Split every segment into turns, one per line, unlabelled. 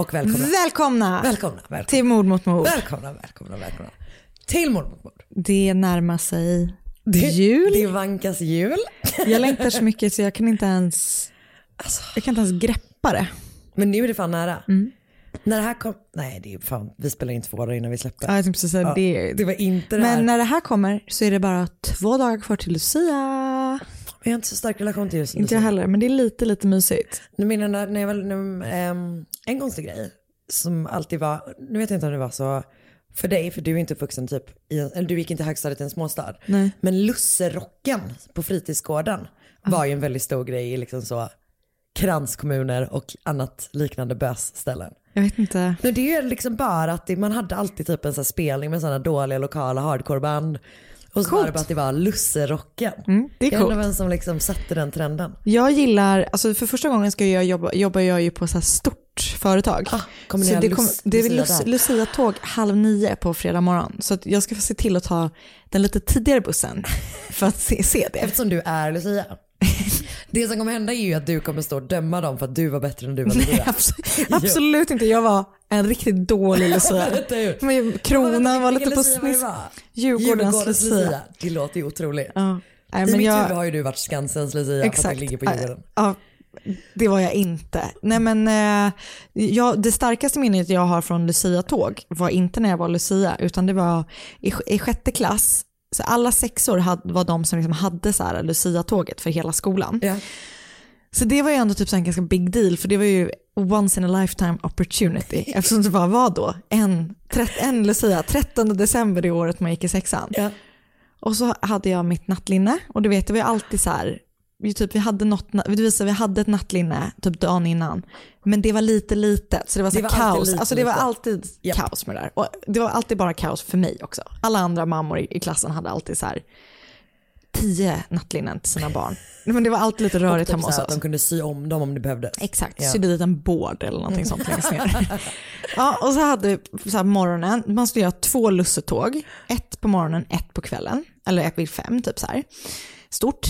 Och välkomna.
Välkomna,
Välkomna, välkomna.
till Mord mot mord.
Välkomna, välkomna, välkomna. Till Mord mot mord.
Det närmar sig
Det,
jul.
Det vankas jul.
Jag längtar så mycket så jag kan inte ens,
Alltså,
jag kan inte ens greppa det.
men nu är det fan nära.
Mm.
När det här kom, nej det är fan, vi spelar in två dagar innan vi släpper.
Ja, jag precis säga
Ja,
det.
det var inte det här.
Men när det här kommer så är det bara två dagar kvar till Lucia.
Jag har inte så stark relation till just
Inte jag heller, men det är lite, lite mysigt.
Nu menar när, när jag var, när, ehm, en konstig grej som alltid var, nu vet jag inte om det var så för dig, för du är inte uppvuxen typ, i, eller du gick inte högstadiet i en småstad.
Nej.
Men lusserocken på fritidsgården var ju en väldigt stor grej i liksom så kranskommuner och annat liknande bösställen.
Jag vet inte.
Men det är ju liksom bara att det, man hade alltid typ en här spelning med sådana dåliga lokala hardcoreband. Och så var det bara att det var lusserocken.
Mm, det är
jag undrar vem som liksom satte den trenden.
Jag gillar, alltså för första gången ska jag jobba, jobbar jag ju på så stort företag.
Ah, kommer
så det, kommer- det är
Lucia?
Lucia-tåg halv nio på fredag morgon. Så jag ska få se till att ta den lite tidigare bussen för att se, se det.
Eftersom du är Lucia. Det som kommer hända är ju att du kommer stå och döma dem för att du var bättre än du var
Nej, absolut, absolut inte. Jag var en riktigt dålig Lucia. Men kronan var lite på
det var?
Djurgårdens Lucia.
Det låter ju otroligt.
Ja. Nej,
I
men
mitt
jag,
huvud har ju du varit Skansens Lucia för att
exakt.
den ligger på Djurgården.
Ja, det var jag inte. Nej, men, eh, jag, det starkaste minnet jag har från Lucia-tåg var inte när jag var Lucia, utan det var i, i sjätte klass. Så alla sexor hade, var de som liksom hade så här Lucia-tåget för hela skolan.
Ja.
Så det var ju ändå typ så en ganska big deal, för det var ju once in a lifetime opportunity. eftersom det bara var då en, en Lucia, 13 december det året man gick i sexan.
Ja.
Och så hade jag mitt nattlinne och du vet, det var ju alltid så här, vi, typ, vi, hade något, det visade, vi hade ett nattlinne typ dagen innan, men det var lite litet så det var, så
Det var
kaos.
lite
alltså det var alltid
Japp.
kaos med det där. Och det var alltid bara kaos för mig också. Alla andra mammor i, klassen hade alltid så här tio nattlinnen till sina barn. Men det var alltid lite rörigt
Typ
hemma
så
hos oss.
de kunde sy om dem om det behövdes.
Exakt,
Ja.
sydde dit en board eller någonting sånt längst ner. ja, och så hade vi så här morgonen, man skulle göra två lussetåg, ett på morgonen, ett på kvällen, eller ett vid fem typ så här. Stort.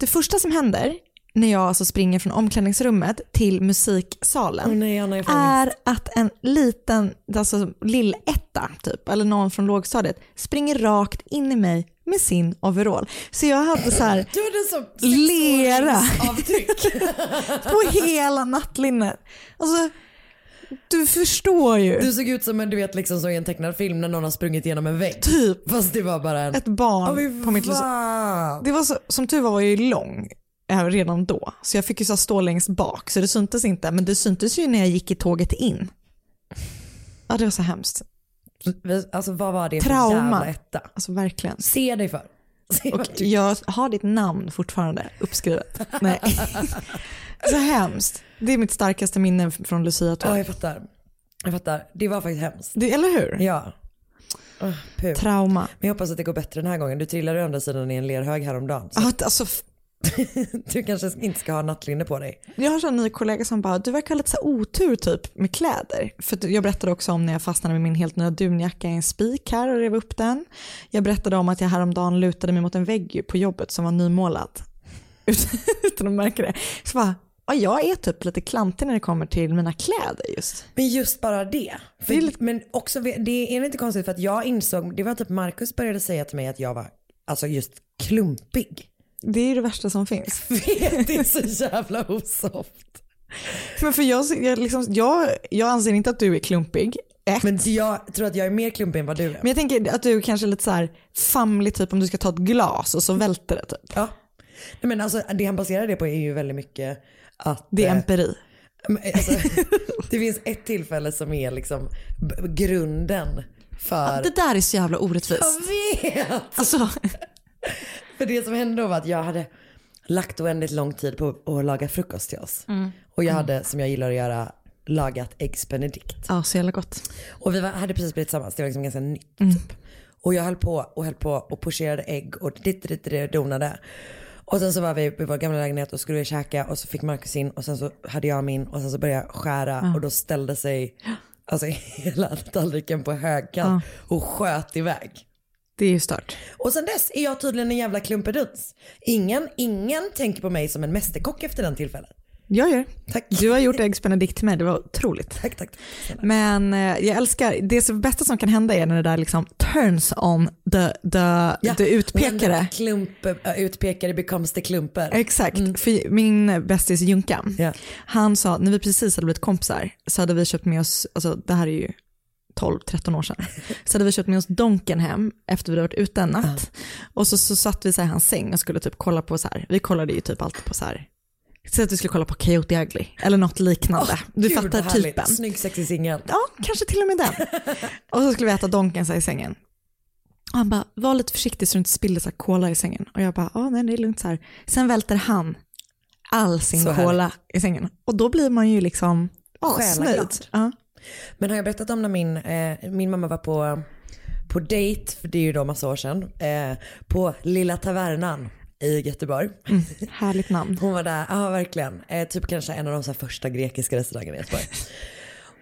Det första som händer när jag alltså springer från omklädningsrummet till musiksalen
Åh nej, får
är att en liten, alltså lill-etta typ, eller någon från lågstadiet, springer rakt in i mig med sin overall. Så jag hade så här
Du hade så
lera
avtryck.
på hela nattlinnet. Alltså, du förstår ju.
Du såg ut som en, du vet, liksom så i en tecknad film när någon har sprungit genom en vägg.
Typ
Fast det var bara en...
ett barn
fy
på mitt
fan.
Det var så, som tur var var jag ju lång eh, redan då. Så jag fick ju så stå längst bak så det syntes inte. Men det syntes ju när jag gick i tåget in. Ja det var så hemskt.
Alltså vad var det för
Trauma.
jävla etta?
Alltså verkligen.
Se dig för. Se
Och jag har ditt namn fortfarande uppskrivet. Nej. Så hemskt. Det är mitt starkaste minne från
Ja,
Lucia-tåg.
jag fattar. Jag fattar, det var faktiskt hemskt.
Det, eller hur?
Ja. Oh.
Trauma.
Men jag hoppas att det går bättre den här gången. Du trillade å andra sidan i en lerhög häromdagen. Så
Ja, alltså,
du kanske inte ska ha nattlinne på dig.
jag har en ny kollega som bara, du verkar ha lite så otur typ med kläder. För jag berättade också om när jag fastnade med min helt nya dunjacka i en spik här och rev upp den. Jag berättade om att jag häromdagen lutade mig mot en vägg på jobbet som var nymålad. Utan att märka det. Så bara, ja, jag är typ lite klantig när det kommer till mina kläder just.
Men just bara det. För,
Det lite-
Men också, det är inte konstigt för att jag insåg, det var typ Marcus började säga till mig att jag var alltså just klumpig.
Det är ju det värsta som finns.
det är så jävla osoft.
Men för jag, jag, liksom, jag, jag anser inte att du är klumpig. Ett.
Men jag tror att jag är mer klumpig än vad du är.
Men jag tänker att du kanske är lite så här famlig typ om du ska ta ett glas och så välter det typ.
Ja. Nej, men alltså, det han baserar det på är ju väldigt mycket att...
Det är
eh,
empiri.
men, alltså, det finns ett tillfälle som är liksom grunden för...
Det där är så jävla orättvist.
Jag vet!
Alltså,
För det som hände då var att jag hade lagt oändligt lång tid på att laga frukost till oss. Och jag hade, som jag gillar att göra, lagat äggs benedict.
ja så jävla gott.
Och vi var, hade precis blivit tillsammans, det var liksom ganska nytt typ. Och jag höll på och höll på och pocherade ägg och ditt, ditt, ditt, donade. Och sen så var vi i vår gamla lägenhet och skulle vi käka och så fick Marcus in och sen så hade jag min och sen så började jag skära och då ställde sig alltså hela tallriken på högkant och sköt iväg.
Det är ju stört.
Och sen dess är jag tydligen en jävla klumpeduns. Ingen, ingen tänker på mig som en mästerkock efter den tillfället.
Jag gör.
Tack.
Du har gjort äggs benedict till mig, det var otroligt.
Tack, tack.
Men eh, jag älskar, det bästa som kan hända är när det där liksom turns on the, the, the utpekare.
The Klump, äh, utpekare becomes the klumper.
Exakt, för min bästis Junkan,
Mm. Ja.
han sa, när vi precis hade blivit kompisar, så hade vi köpt med oss, alltså det här är ju 12-13 år sedan, så hade vi köpt med oss Donken hem efter vi hade varit ute en natt. Och så, så satt vi i hans säng och skulle typ kolla på så här, vi kollade ju typ alltid på så här, så att vi skulle kolla på Coyote Ugly, eller något liknande. du
Gud,
fattar
härligt.
typen.
Snygg sexig singel.
Ja, kanske till och med den. och så skulle vi äta Donken i sängen. Och han bara, var lite försiktig så du inte spiller så cola i sängen. Och jag bara, ja nej det är lugnt så här. Sen välter han all sin
Så härligt.
cola i sängen. Och då blir man ju liksom asnöjd. Ja.
Men har jag berättat om när min, eh, min mamma var på, på dejt, för det är ju då massa år sedan, eh, på Lilla Tavernan i Göteborg.
Härligt namn.
Hon var där, ja verkligen. Eh, typ kanske en av de så första grekiska restaurangerna i Göteborg.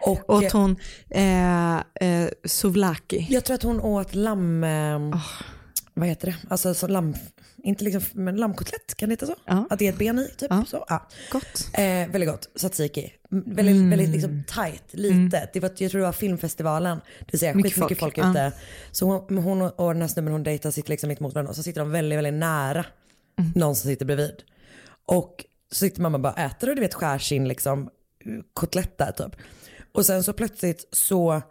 Och, eh,
hon, eh, eh, souvlaki.
jag tror att hon åt lamm,
Ah.
vad heter det, alltså så lamm, inte liksom, men lammkotlett, kan det heta så?
Ja.
Att det är ett ben i, typ
Ja.
så. Ja.
Gott.
Eh, väldigt gott, tzatziki. Mm, Väldigt,
Mm.
väldigt liksom tight, litet. Det var, jag tror det var filmfestivalen, det vill säga
Mycket
skitmycket folk,
folk,
ute. Så hon, hon och den här snubben hon dejtar sitter liksom mitt mot varandra och så sitter de väldigt, väldigt nära
Mm.
någon som sitter bredvid. Och så sitter mamma bara och äter och du vet skär sin liksom kotlett där typ. Och sen så plötsligt så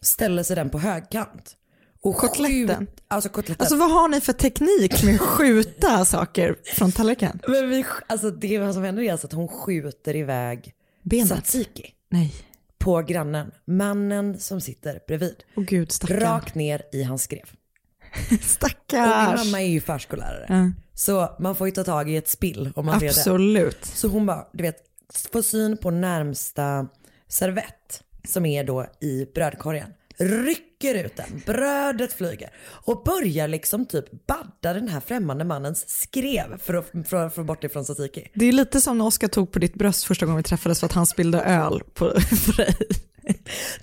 ställer sig den på högkant. Och
Kotletten?
skjut- Alltså kotletten.
Alltså vad har ni för teknik med att skjuta saker från tallriken?
Men vi, alltså det vad som händer är alltså att hon skjuter iväg
Benet?
tzatziki
Nej.
på grannen. Mannen som sitter bredvid.
Åh gud, stackarn.
Rakt ner i hans skrev. Och min
Stackars.
mamma är ju förskollärare.
Ja.
Så man får ju ta tag i ett spill om man ser det.
Absolut.
Så hon bara, du vet, får syn på närmsta servett som är då i brödkorgen. Rycker ut den, brödet flyger och börjar liksom typ badda den här främmande mannens skrev för att, för att få bort det från tzatziki.
Det är lite som när Oskar tog på ditt bröst första gången vi träffades för att han spillde öl på, på dig.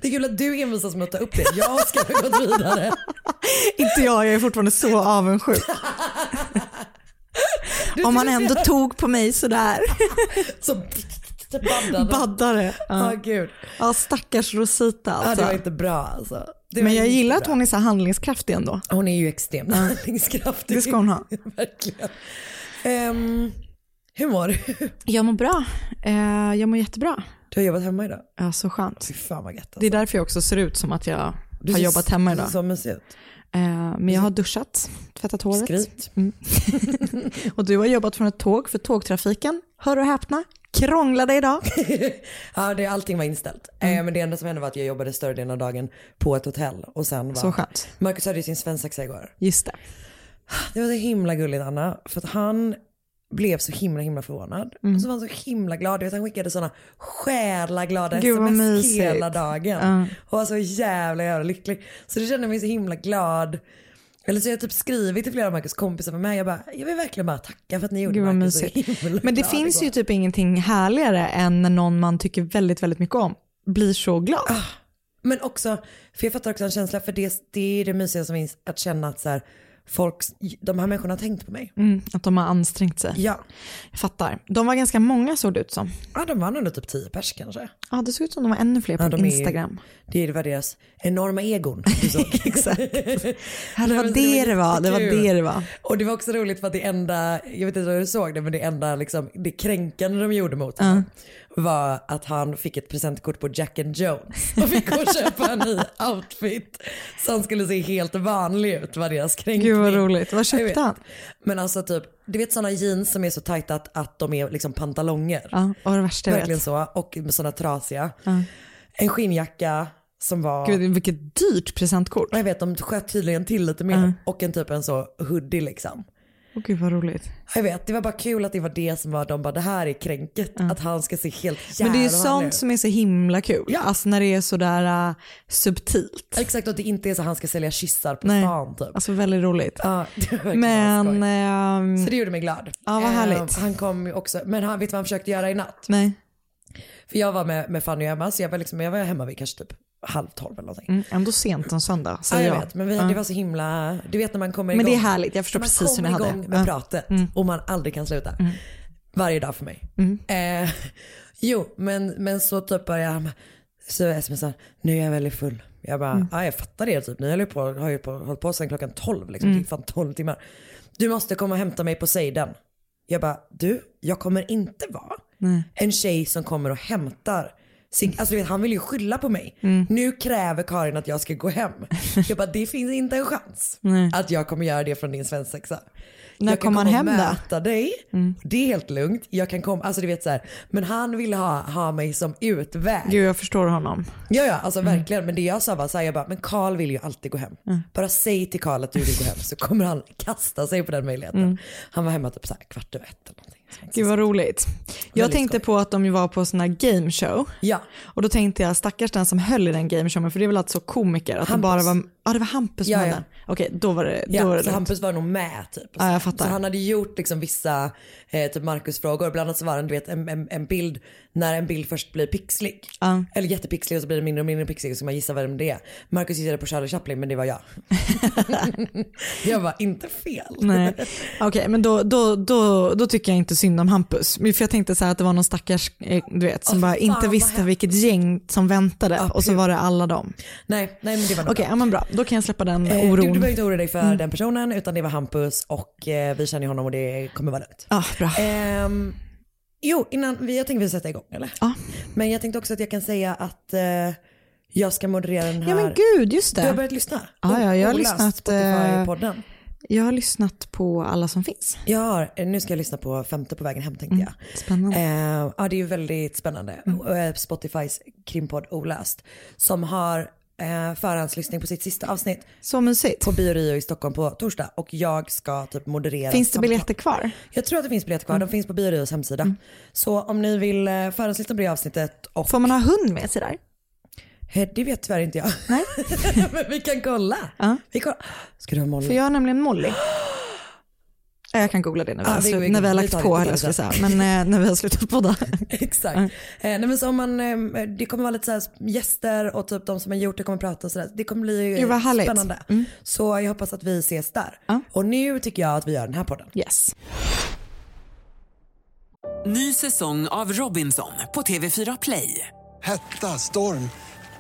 Det är kul att du envisas med att ta upp det. Jag ska ha gått vidare.
Inte jag, jag är fortfarande så avundsjuk. Om man ändå tog på mig sådär.
Så baddade.
Baddare.
Ja, gud.
ja stackars Rosita
Ja, det
alltså.
var inte bra alltså.
Men jag gillar att
bra.
hon är så handlingskraftig ändå.
Hon är ju extremt handlingskraftig.
Det ska hon ha.
Verkligen. Ehm, hur mår du?
Jag mår bra. Eh, jag mår jättebra.
Du har jobbat hemma idag?
Ja, så skönt.
Fy fan vad gött alltså.
Det är därför jag också ser ut som att jag
Du
har jobbat hemma
Du ser
idag.
så mysig ut.
Eh, men jag har duschat, tvättat håret.
Skryt.
Och du har jobbat från ett tåg för tågtrafiken, hör och häpna, krånglade idag.
Ja, det, allting var inställt.
Mm.
Eh, men det enda som hände var att jag jobbade större delen av dagen på ett hotell. Och sen var...
Så skönt.
Marcus hade ju sin svensexa igår.
Just det.
Det var så himla gulligt Anna. För att han blev så himla himla förvånad.
Mm.
Och så var han så himla glad. Du vet, han skickade sådana själaglada
Gud, vad
sms hela dagen.
Ja.
Och var så jävla jävla lycklig. Så det kände mig så himla glad. Eller så har jag typ skrivit till flera av Marcus kompisar med mig. Jag bara, jag vill verkligen bara tacka för att ni gjorde
Gud
Marcus så himla
Men det finns
igår.
ju typ ingenting härligare än när någon man tycker väldigt, väldigt mycket om blir så glad.
Ah. Men också, för jag fattar också en känsla, för det, det är det mysiga som finns, att känna att så här, folk, de här människorna har tänkt på mig.
Mm, att de har ansträngt sig.
Ja.
Jag fattar. De var ganska många såg det ut som.
Ja, de var nog typ 10 pers kanske.
Ja, det såg ut som de var ännu fler på
Ja, de är-
Instagram.
Det var deras enorma egon. såg.
Exakt. Det var det det var, det var det det var.
Och det var också roligt för att det enda, jag vet inte om du såg det, men det enda liksom, det kränkande de gjorde mot honom var att han fick ett presentkort på Jack and Jones och fick gå och köpa en ny outfit. Så han skulle se helt vanlig ut var deras kränkning.
Gud vad roligt. Vad köpte han?
Men alltså typ, du vet sådana jeans som är så tajta att, att de är liksom pantalonger.
Ja, och det värsta
Verkligen
vet.
så. Och med sådana trasiga.
Ja.
En skinnjacka som var...
Gud, vilket dyrt presentkort.
Jag vet, de sköt tydligen till lite mer.
Ja.
Och en typ en så hoodie liksom.
Åh gud vad roligt.
Jag vet, det var bara kul att det var det som var, de bara det här är kränket. Att han ska se helt jävla
Men det är ju sånt som är så himla kul. Alltså när det är sådär uh, subtilt.
Exakt, och att det inte är så att han ska sälja kyssar på
Nej.
stan typ.
Alltså väldigt roligt.
Ja, det
Men... ehm,
Så det gjorde mig glad.
Ja, vad härligt.
han kom ju också, men han, vet du vad han försökte göra i natt?
Nej.
För jag var med, med Fanny och Emma så jag var, liksom, jag var hemma vid kanske typ halv tolv eller någonting.
Mm, ändå sent en söndag,
Ja,
säger
jag
jag.
vet, men vi,
Ja.
det var så himla, du vet när man kommer
Men
igång.
det är härligt, jag förstår
man
precis hur
kommer
ni hade
igång
det.
med
Ja.
pratet
Mm.
och man aldrig kan sluta. Varje dag för mig. Eh, jo, men, men så typ började jag, så smsar nu är jag väldigt full. Jag bara,
Mm.
ja jag fattar det typ. Ni på, har ju på, hållit på sedan klockan 12 liksom.
Mm.
Fan 12 timmar. Du måste komma och hämta mig på Seiden. Jag bara, du, jag kommer inte vara en tjej som kommer och hämtar sin, alltså vet, han vill ju skylla på mig.
Mm.
Nu kräver Karin att jag ska gå hem. Jag bara, det finns inte en chans
Nej.
att jag kommer göra det från din svensexa.
När
jag kan
kom han hem då?
möta dig, det är helt lugnt. Jag kan komma, alltså du vet så här, men han ville ha, ha mig som utväg.
Gud, jag förstår honom.
Ja ja, alltså verkligen. Men det jag sa var så här, jag bara, men Karl vill ju alltid gå hem. Bara säg till Karl att du vill gå hem så kommer han kasta sig på den möjligheten. Han var hemma typ så här kvart över ett eller någonting.
Gud vad roligt. Jag tänkte på att de var på sån här game show.
Ja.
Och då tänkte jag stackars den som höll i den game showen för det är väl alltså komiker. Att
Hampus.
bara var, ja det var Hampus som
Ja, ja.
Okej, då var det, då
Ja,
var det
så. Hampus var nog med typ.
Ja, jag fattar.
Så han hade gjort liksom vissa eh, typ Marcus-frågor. Bland annat så var det du vet, en, en, en bild när en bild först blir pixlig.
Ja.
Eller jättepixlig och så blir det mindre och mindre pixlig och så ska man gissa vem det är. Marcus gissade på Charlie Chaplin men det var jag. jag var inte fel.
Okej men då, då, då, då tycker jag inte synd om Hampus. För jag tänkte så här att det var någon stackars, eh, du vet, som
Åh,
bara
fan,
inte visste vilket gäng som väntade
Ja,
och så var det alla dem.
Nej, nej men det var nog
Okej, ja, men bra. Då kan jag släppa den
Eh, Du, du
oron.
behöver inte oroa dig för den personen utan det var Hampus och eh, vi känner honom och det kommer vara lugnt.
Ja, bra.
Ehm, jo, innan vi, jag tänkte vi sätta igång eller?
Ja.
Men jag tänkte också att jag kan säga att eh, jag ska moderera den här.
Ja men gud, just
Du har
det.
börjat lyssna?
Ja, ja, jag har lyssnat, eh,
Spotify-podden.
Jag har lyssnat på alla som finns.
Eh, nu ska jag lyssna på femte på vägen hem tänkte jag.
Spännande.
Eh, ja det är ju väldigt spännande. Eh, Spotifys krimpodd Olöst. Som har eh, förhandslyssning på sitt sista avsnitt
Så mysigt.
på Bio Rio i Stockholm på torsdag. Och jag ska typ moderera
Finns det
samtal.
biljetter kvar?
Jag tror att det finns biljetter kvar, de finns på Bio Rios hemsida. Så om ni vill eh, förhandslyssna på det avsnittet och
Får man ha hund med sig där?
Det vet tyvärr inte jag.
Nej.
Men vi kan kolla.
Ja.
Vi kollar. Ska du ha Molly?
För jag har nämligen Molly. Ja, Jag kan googla det när vi,
Ja,
har,
vi- vi-
när vi har lagt på,
vi tar
eller
det
ska säga. men eh, när vi har slutat podda.
Exakt. Eh, nej, men så om man, eh, det kommer vara lite så här gäster och typ de som har gjort det kommer prata och sådär. Det kommer bli eh, spännande.
Mm.
Så jag hoppas att vi ses där.
Ja.
Och nu tycker jag att vi gör den här podden.
Yes.
Ny säsong av Robinson på TV4 Play.
Hetta, storm,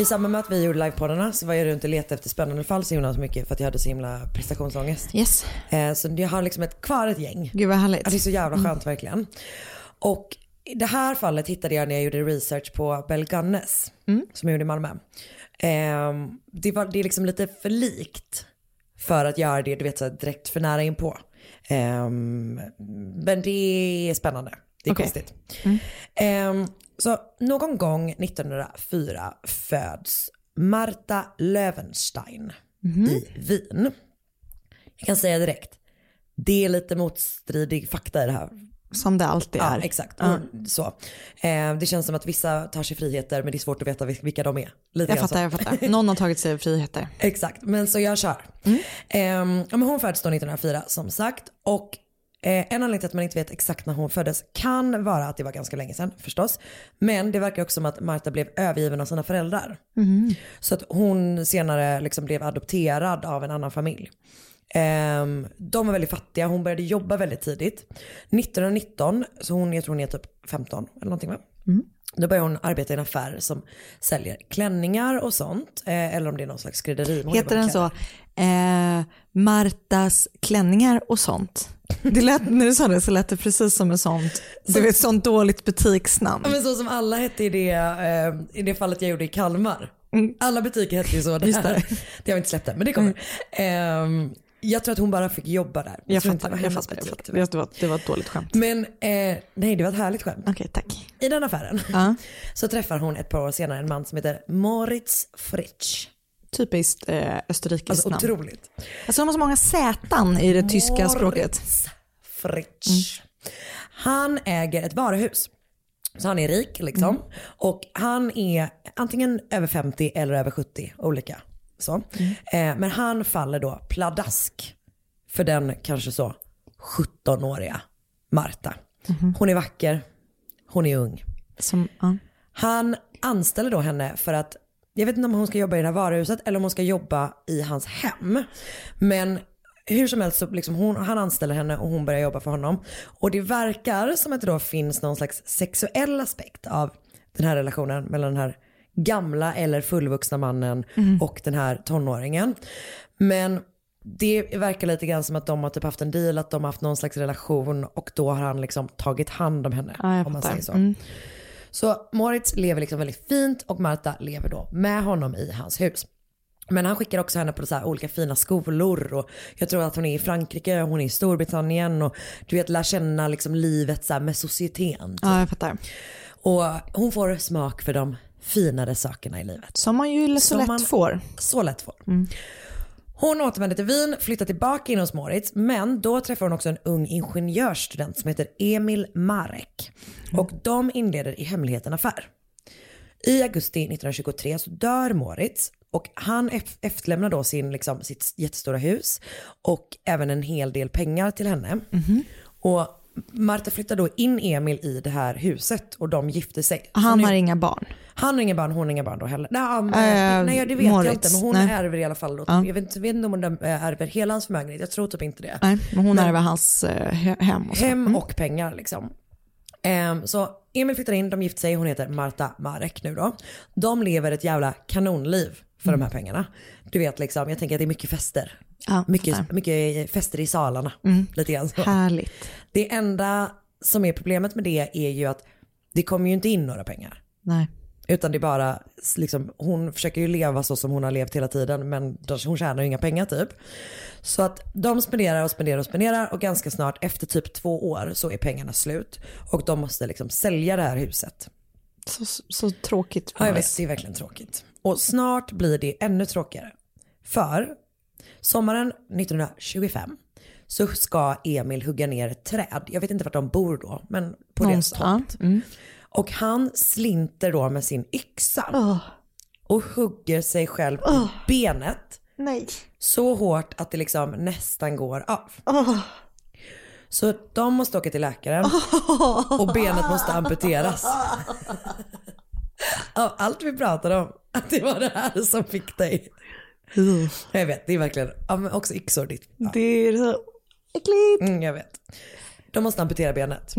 I samband med att vi gjorde livepoddarna så var jag runt och letade efter spännande fall så himla mycket för att jag hade så himla prestationsångest.
Yes.
Eh, så jag har liksom ett, kvar ett gäng.
Gud vad härligt.
Det är så jävla skönt verkligen. Och det här fallet hittade jag när jag gjorde research på Bell Gunnes som jag gjorde i Malmö. Eh, det, var, det är liksom lite för likt för att göra det du vet, så här, direkt för nära inpå. Eh, men det är spännande. Det är
Okej.
konstigt. Ehm, så någon gång 1904 föds Marta Löwenstein i Wien. Jag kan säga direkt, det är lite motstridig fakta i det här.
Som det alltid
Ja,
är.
exakt.
Ja.
Och Så. Ehm, det känns som att vissa tar sig friheter men det är svårt att veta vil- vilka de är. Lite
Jag
så.
fattar, jag fattar. Någon har tagit sig friheter.
Exakt, men så jag kör. Ehm, ja, men hon föddes då 1904 som sagt. Och eh, en anledning till att man inte vet exakt när hon föddes kan vara att det var ganska länge sedan förstås. Men det verkar också som att Marta blev övergiven av sina föräldrar. Så att hon senare liksom blev adopterad av en annan familj. Ehm, de var väldigt fattiga, hon började jobba väldigt tidigt. 1919, så hon, jag tror hon är typ 15 eller någonting va? Då började hon arbeta i en affär som säljer klänningar och sånt. Eh, eller om det är någon slags skrädderi.
Heter den så? Eh, Martas klänningar och sånt. Det lät, när du sa det så lät det precis som ett sånt, du vet, sånt dåligt butiksnamn.
Ja, men så som alla hette i det, eh, i det fallet jag gjorde i Kalmar. Alla butiker hette ju så där.
Mm. Just det. Mm.
det har vi inte släppt än, men det kommer. Ehm, jag tror att hon bara fick jobba där.
Jag
inte
fattar, jag fattar. Jag fattar. Det, var, det var ett dåligt skämt.
Men eh, nej, det var ett härligt skämt.
Okej, tack.
I den affären
Ja.
så träffar hon ett par år senare en man som heter Moritz Fritsch.
Typiskt eh, österrikiskt
Alltså
namn.
otroligt.
Alltså de har så många sätan i det tyska språket.
Moritz Fritsch. Han äger ett varuhus. Så han är rik liksom. Och han är antingen över 50 eller över 70, olika. Så. Eh, men han faller då pladask för den kanske så 17-åriga Marta. Hon är vacker, hon är ung.
Som, ja.
Han anställer då henne för att, jag vet inte om hon ska jobba i det här varuhuset eller om hon ska jobba i hans hem. Men hur som helst så liksom hon, han anställer henne och hon börjar jobba för honom. Och det verkar som att det då finns någon slags sexuell aspekt av den här relationen mellan den här gamla eller fullvuxna mannen och den här tonåringen. Men det verkar lite grann som att de har typ haft en deal, att de har haft någon slags relation och då har han liksom tagit hand om henne.
Ja,
om man säger så.
Mm.
Så Moritz lever liksom väldigt fint och Marta lever då med honom i hans hus. Men han skickar också henne på så olika fina skolor och jag tror att hon är i Frankrike, hon är i Storbritannien och du vet lär känna liksom livet så med societeten. typ.
ja, jag fattar.
Och hon får smak för de finare sakerna i livet.
Som man ju så
Som
lätt
man-
får.
Så lätt får. Hon återvänder till Wien, flyttar tillbaka in hos Moritz, men då träffar hon också en ung ingenjörsstudent som heter Emil Marek. Och de inleder i hemlighet en affär. I augusti 1923 så dör Moritz och han ef- efterlämnar då sin, liksom, sitt jättestora hus och även en hel del pengar till henne. Och Marta flyttar då in Emil i det här huset och de gifter sig.
Han
nu-
har inga barn.
Han har inga barn, hon har inga barn då heller. Nej, um,
Äh,
nej det vet jag
Moritz,
inte men hon
nej.
ärver i alla fall. Då.
Ja.
Jag vet, inte- vet inte om hon äh, ärver hela hans förmögenhet, jag tror typ inte det.
Nej, men hon
Men-
ärver hans eh, he- hem och så.
Hem
Mm.
och pengar liksom. Ehm, så Emil flyttar in, de gifter sig, hon heter Marta Marek nu då. De lever ett jävla kanonliv för de här pengarna. Du vet liksom, jag tänker att det är mycket fester.
Ja,
mycket, mycket fester i salarna.
Mm.
Lite grann så.
Härligt.
Det enda som är problemet med det är ju att det kommer ju inte in några pengar.
Nej.
Utan det är bara, liksom, hon försöker ju leva så som hon har levt hela tiden men hon tjänar ju inga pengar typ. Så att de spenderar och spenderar och spenderar och ganska snart efter typ två år så är pengarna slut. Och de måste liksom sälja det här huset.
Så, så tråkigt.
Ja jag vet, det är verkligen tråkigt. Och snart blir det ännu tråkigare. För sommaren 1925 så ska Emil hugga ner ett träd. Jag vet inte vart de bor då, men på
Någonstans.
tomt.
Mm.
Och han slinter då med sin yxa
Åh,
och hugger sig själv
Åh.
i benet
nej.
så hårt att det liksom nästan går av.
Åh.
Så de måste åka till läkaren och benet måste amputeras. av allt vi pratade om, att det var det här som fick dig. Jag vet, det är verkligen, ja, men också yxor ditt. Ja.
Det är så äckligt.
Mm, jag vet. De måste amputera benet.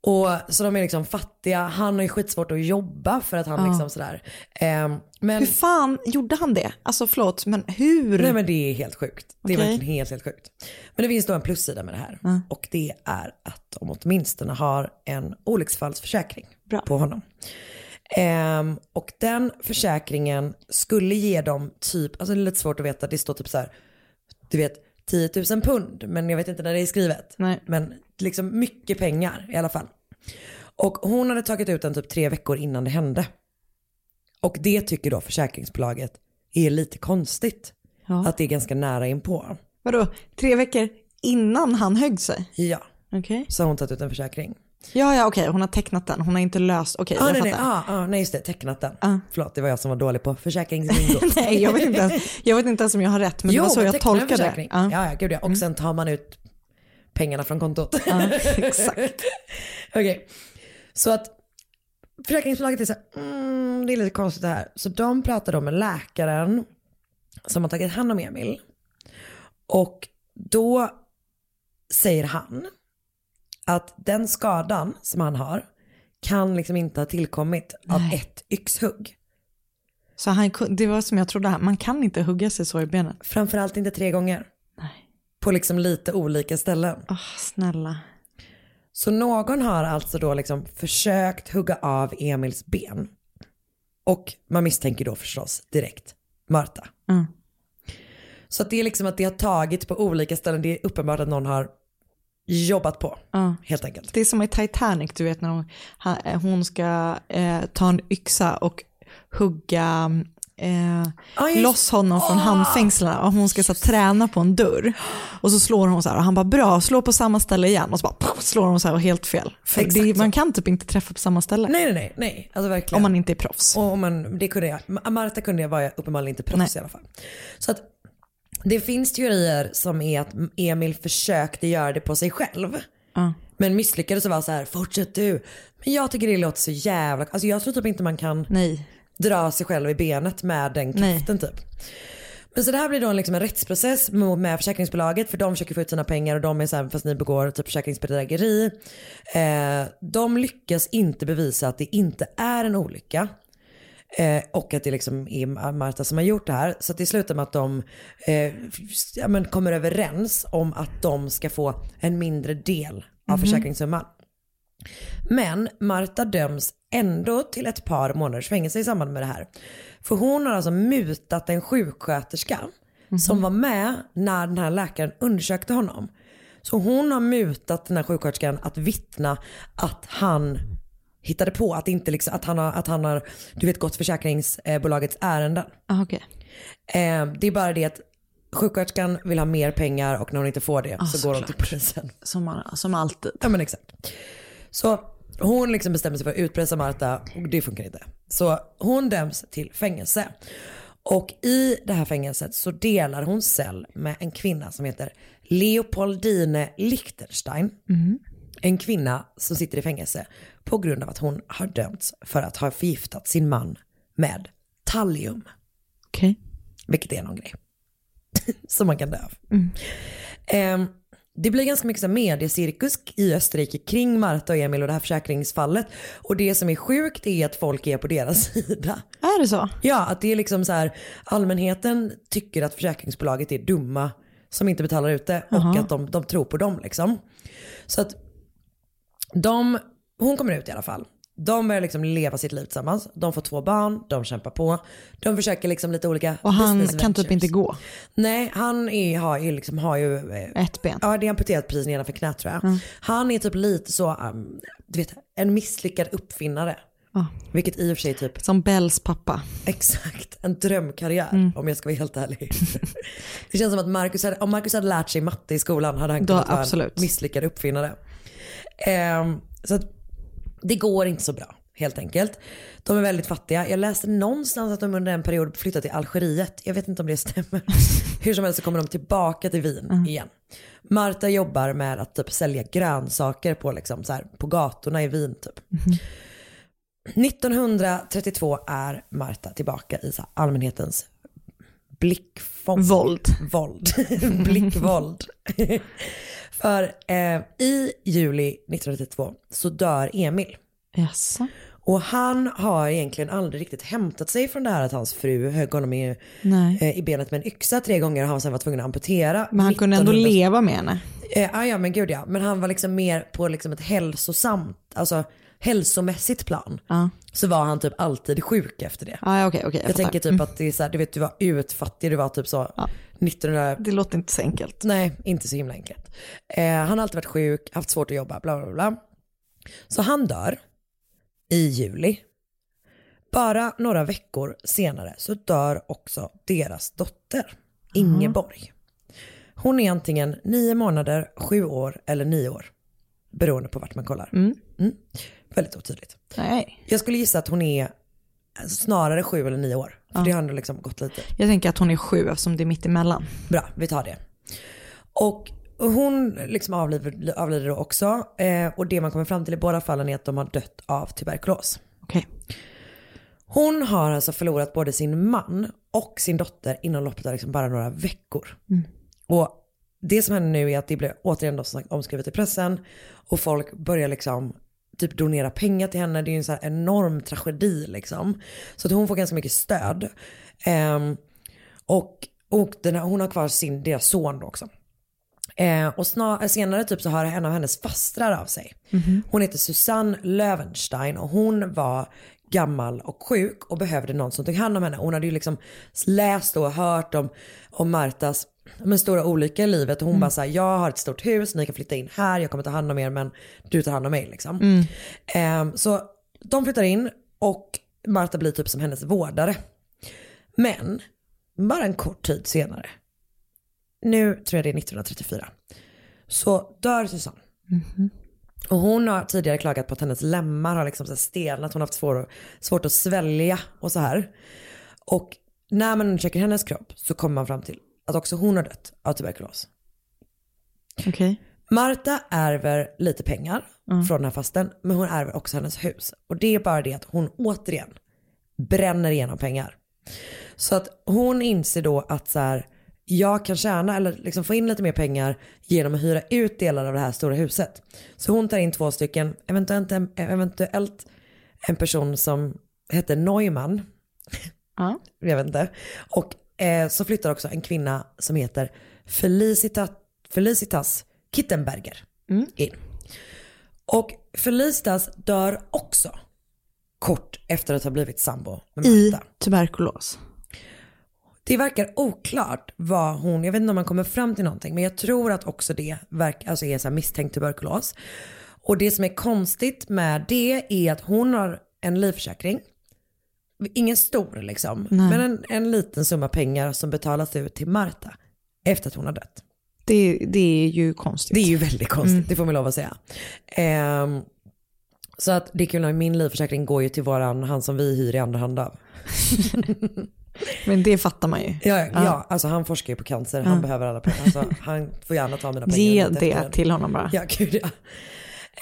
Och, så de är liksom fattiga, han har ju skitsvårt att jobba för att han
Ja.
liksom sådär. Ehm, men,
Hur fan gjorde han det? Alltså förlåt, men hur?
Nej men det är helt sjukt. Det är verkligen helt, helt sjukt. Men det finns då en plussida med det här.
Ja.
Och det är att de åtminstone har en olycksfallsförsäkring
Bra.
på honom. Ehm, och den försäkringen skulle ge dem typ, alltså det är lite svårt att veta, det står typ så här, du vet 10 000 pund, men jag vet inte när det är skrivet.
Nej.
Men liksom mycket pengar i alla fall. Och hon hade tagit ut den typ tre veckor innan det hände. Och det tycker då försäkringsbolaget är lite konstigt.
Ja.
Att det är ganska nära inpå.
Vadå, tre veckor innan han högg sig?
Ja,
Okej.
så har hon tagit ut en försäkring.
Ja, ja, okej, hon har tecknat den. Hon har inte löst, okej,
ah,
jag
nej, nej,
fattar.
ah, ah, nej, just det, tecknat den.
Ah.
Förlåt, det var jag som var dålig på försäkringslingo.
Nej, jag vet, inte ens, jag vet inte ens om jag har rätt, men det var så jag tolkade det.
försäkring.
Ja.
Ja, gud ja. Och sen tar man ut pengarna från kontot.
Ja, exakt.
Okej, så att försäkringsbolaget är så här, mm, det är lite konstigt det här. Så de pratar då med läkaren som har tagit hand om Emil. Och då säger han att den skadan som han har kan liksom inte ha tillkommit av
Nej.
ett yxhugg.
Så han, det var som jag trodde, man kan inte hugga sig så i benet.
Framförallt inte tre gånger. På liksom lite olika ställen.
Åh, snälla.
Så någon har alltså då liksom försökt hugga av Emils ben. Och man misstänker då förstås direkt Marta.
Mm.
Så att det är liksom att det har tagit på olika ställen. Det är uppenbart att någon har jobbat på.
Ja.
Helt enkelt.
Det är som i Titanic, du vet när hon, hon ska eh, ta en yxa och hugga eh,
just-
loss honom från
Ah!
handfängslarna och hon ska så, här, träna på en dörr. Och så slår hon så här och han bara bra, slå på samma ställe igen och så bara poff, slår hon så här och helt fel. För det, man kan typ inte träffa på samma ställe.
Nej, nej, nej. Alltså verkligen.
Om man inte är proffs.
Och om man, det kunde jag. Ma- Marta kunde jag, var jag uppenbarligen inte proffs
Nej.
i alla fall. Så att det finns teorier som är att Emil försökte göra det på sig själv.
Ja.
Men misslyckades och var så här, fortsätt du. Men jag tycker det låter så jävla, alltså jag tror typ inte man kan
Nej.
Dra sig själv i benet med den kraften typ. Men så det här blir då en, liksom en rättsprocess med försäkringsbolaget för de försöker få ut sina pengar och de är så här, fast ni begår typ försäkringsbedrägeri. Eh, de lyckas inte bevisa att det inte är en olycka. Eh, och att det liksom är Marta som har gjort det här. Så det slutar med att de eh, ja, kommer överens om att de ska få en mindre del av
Mhm.
försäkringssumman. Men Marta döms ändå till ett par månaders fängelse i samband med det här. För hon har alltså mutat en sjuksköterska som var med när den här läkaren undersökte honom. Så hon har mutat den här sjuksköterskan att vittna att han hittade på, att, inte liksom, att, han, har, att han har du vet, gått försäkringsbolagets ärenden.
Ah, okej.
Eh, det är bara det att sjuksköterskan vill ha mer pengar och när hon inte får det
Ah,
så går hon till polisen.
Som, som alltid.
Ja men exakt. Så hon liksom bestämmer sig för att utpressa Marta och det funkar inte. Så hon döms till fängelse. Och i det här fängelset så delar hon cell med en kvinna som heter Leopoldine Lichtenstein. En kvinna som sitter i fängelse på grund av att hon har dömts för att ha förgiftat sin man med tallium.
Okej.
Vilket är någon grej. som man kan dö av. Ehm, det blir ganska mycket så mediecirkus i Österrike kring Marta och Emil och det här försäkringsfallet. Och det som är sjukt är att folk är på deras sida.
Är det så?
Ja, att det är liksom så här, allmänheten tycker att försäkringsbolaget är dumma som inte betalar ut det och
Jaha.
att de, de tror på dem liksom. Så att de, hon kommer ut i alla fall. De börjar liksom leva sitt liv tillsammans. De får två barn, de kämpar på. De försöker liksom lite olika
Och han
business
kan typ
ventures.
inte gå.
Nej, han är, har ju, liksom, har ju eh,
Ett ben.
Ja, det är amputerat precis nedanför knät tror jag.
Mm.
Han är typ lite så, um, du vet, en misslyckad uppfinnare.
Ja.
Vilket i och för sig typ,
Som Bells pappa.
exakt, en drömkarriär
Mm.
om jag ska vara helt ärlig. det känns som att Marcus hade, om Marcus hade lärt sig matte i skolan hade han kunnat vara en misslyckad uppfinnare. Ehm, så att det går inte så bra helt enkelt. De är väldigt fattiga. Jag läste någonstans att de under en period flyttade till Algeriet. Jag vet inte om det stämmer. Hur som helst så kommer de tillbaka till Wien
Mm.
igen. Marta jobbar med att typ sälja grönsaker på, liksom, så här, på gatorna i Wien. Typ. 1932 är Marta tillbaka i så här allmänhetens blickfång.
Våld.
Våld. Blickvåld. För eh, i juli 1932 så dör Emil.
Jaså?
Och han har egentligen aldrig riktigt hämtat sig från det här att hans fru högg honom i, eh, i benet med en yxa tre gånger och han sen var tvungen att amputera.
Men han kunde ändå
1900
leva med henne.
Eh, ja, ja men gud ja. Men han var liksom mer på liksom ett hälsosamt, alltså hälsomässigt plan.
Ja.
Så var han typ alltid sjuk efter det.
Ja, okej, okej.
jag
fattar.
tänker typ
Mm.
att det är så här, du vet du var utfattig, du var typ så 1900...
Det låter inte så enkelt.
Nej, inte så himla enkelt. Eh, han har alltid varit sjuk, haft svårt att jobba, bla bla bla. Så han dör i juli. Bara några veckor senare så dör också deras dotter, Ingeborg. Hon är antingen nio månader, sju år eller nio år. Beroende på vart man kollar.
Mm.
Mm. Väldigt otydligt.
Nej.
Jag skulle gissa att hon är snarare sju eller nio år. För
Ja.
det har ändå liksom gått lite.
Jag tänker att hon är sju eftersom det är mitt emellan.
Bra, vi tar det. Och hon liksom avlider, avlider då också. Eh, och det man kommer fram till i båda fallen är att de har dött av tuberkulos.
Okej.
Hon har alltså förlorat både sin man och sin dotter inom loppet av liksom bara några veckor.
Mm.
Och det som händer nu är att det blir återigen då omskrivet i pressen och folk börjar liksom typ donera pengar till henne. Det är ju en så här enorm tragedi liksom. Så att hon får ganska mycket stöd. Ehm, och och den här, hon har kvar sin, deras son då också. Eh, och snar, senare typ så hör en av hennes fastrar av sig. Hon heter Susanne Löwenstein och hon var gammal och sjuk och behövde någon som tog hand om henne. Hon hade ju liksom läst och hört om, om Martas men stora olycka i livet och hon bara såhär, jag har ett stort hus, ni kan flytta in här, jag kommer ta hand om er men du tar hand om mig liksom. Eh, så de flyttar in och Marta blir typ som hennes vårdare. Men bara en kort tid senare, nu tror jag det är 1934, så dör Susanne. Och hon har tidigare klagat på att hennes lemmar har liksom så stelnat, hon har haft svår, svårt att svälja och så här. Och när man undersöker hennes kropp så kommer man fram till att också hon har dött av tuberkulos.
Okej.
Marta ärver lite pengar från den här fasten, men hon ärver också hennes hus. Och det är bara det att hon återigen bränner igenom pengar. Så att hon inser då att så här, jag kan tjäna eller liksom få in lite mer pengar genom att hyra ut delar av det här stora huset. Så hon tar in två stycken, eventuellt en, eventuellt en person som heter Neumann.
Ja.
Jag vet inte. Och eh, så flyttar också en kvinna som heter Felicita, Felicitas Kittenberger in. Och Felicitas dör också kort efter att ha blivit sambo med
I
Marta.
tuberkulos.
Det verkar oklart vad hon, jag vet inte om man kommer fram till någonting, men jag tror att också det verk, alltså är så misstänkt tuberkulos. Och det som är konstigt med det är att hon har en livförsäkring, ingen stor liksom,
Nej.
men en, en liten summa pengar som betalas ut till Marta efter att hon har dött.
Det, det är ju konstigt.
Det är ju väldigt konstigt,
Mm.
det får man lov att säga. Ehm, så att det är kul, min livförsäkring går ju till våran, han som vi hyr i andra hand av.
Men det fattar man ju.
Ja, ja. alltså han forskar ju på cancer, han
Ja.
behöver alla pengar. Alltså, han får gärna ta mina pengar.
Ge det till honom bara.
Ja, gud ja.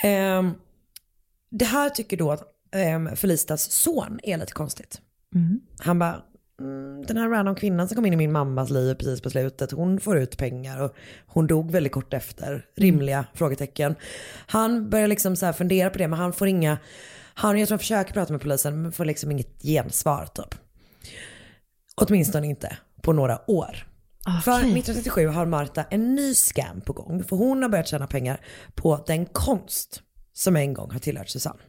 Ehm, det här tycker då att Felicitas son är lite konstigt.
Mm.
Han bara, mm, den här random kvinnan som kom in i min mammas liv precis på slutet, hon får ut pengar och hon dog väldigt kort efter. Rimliga frågetecken. Han börjar liksom så fundera på det, men han får inga, han, jag tror han försöker prata med polisen, men får liksom inget gensvar typ. Åtminstone inte på några år. För 1937 har Marta en ny scam på gång. För hon har börjat tjäna pengar på den konst som en gång har tillhört Susanne.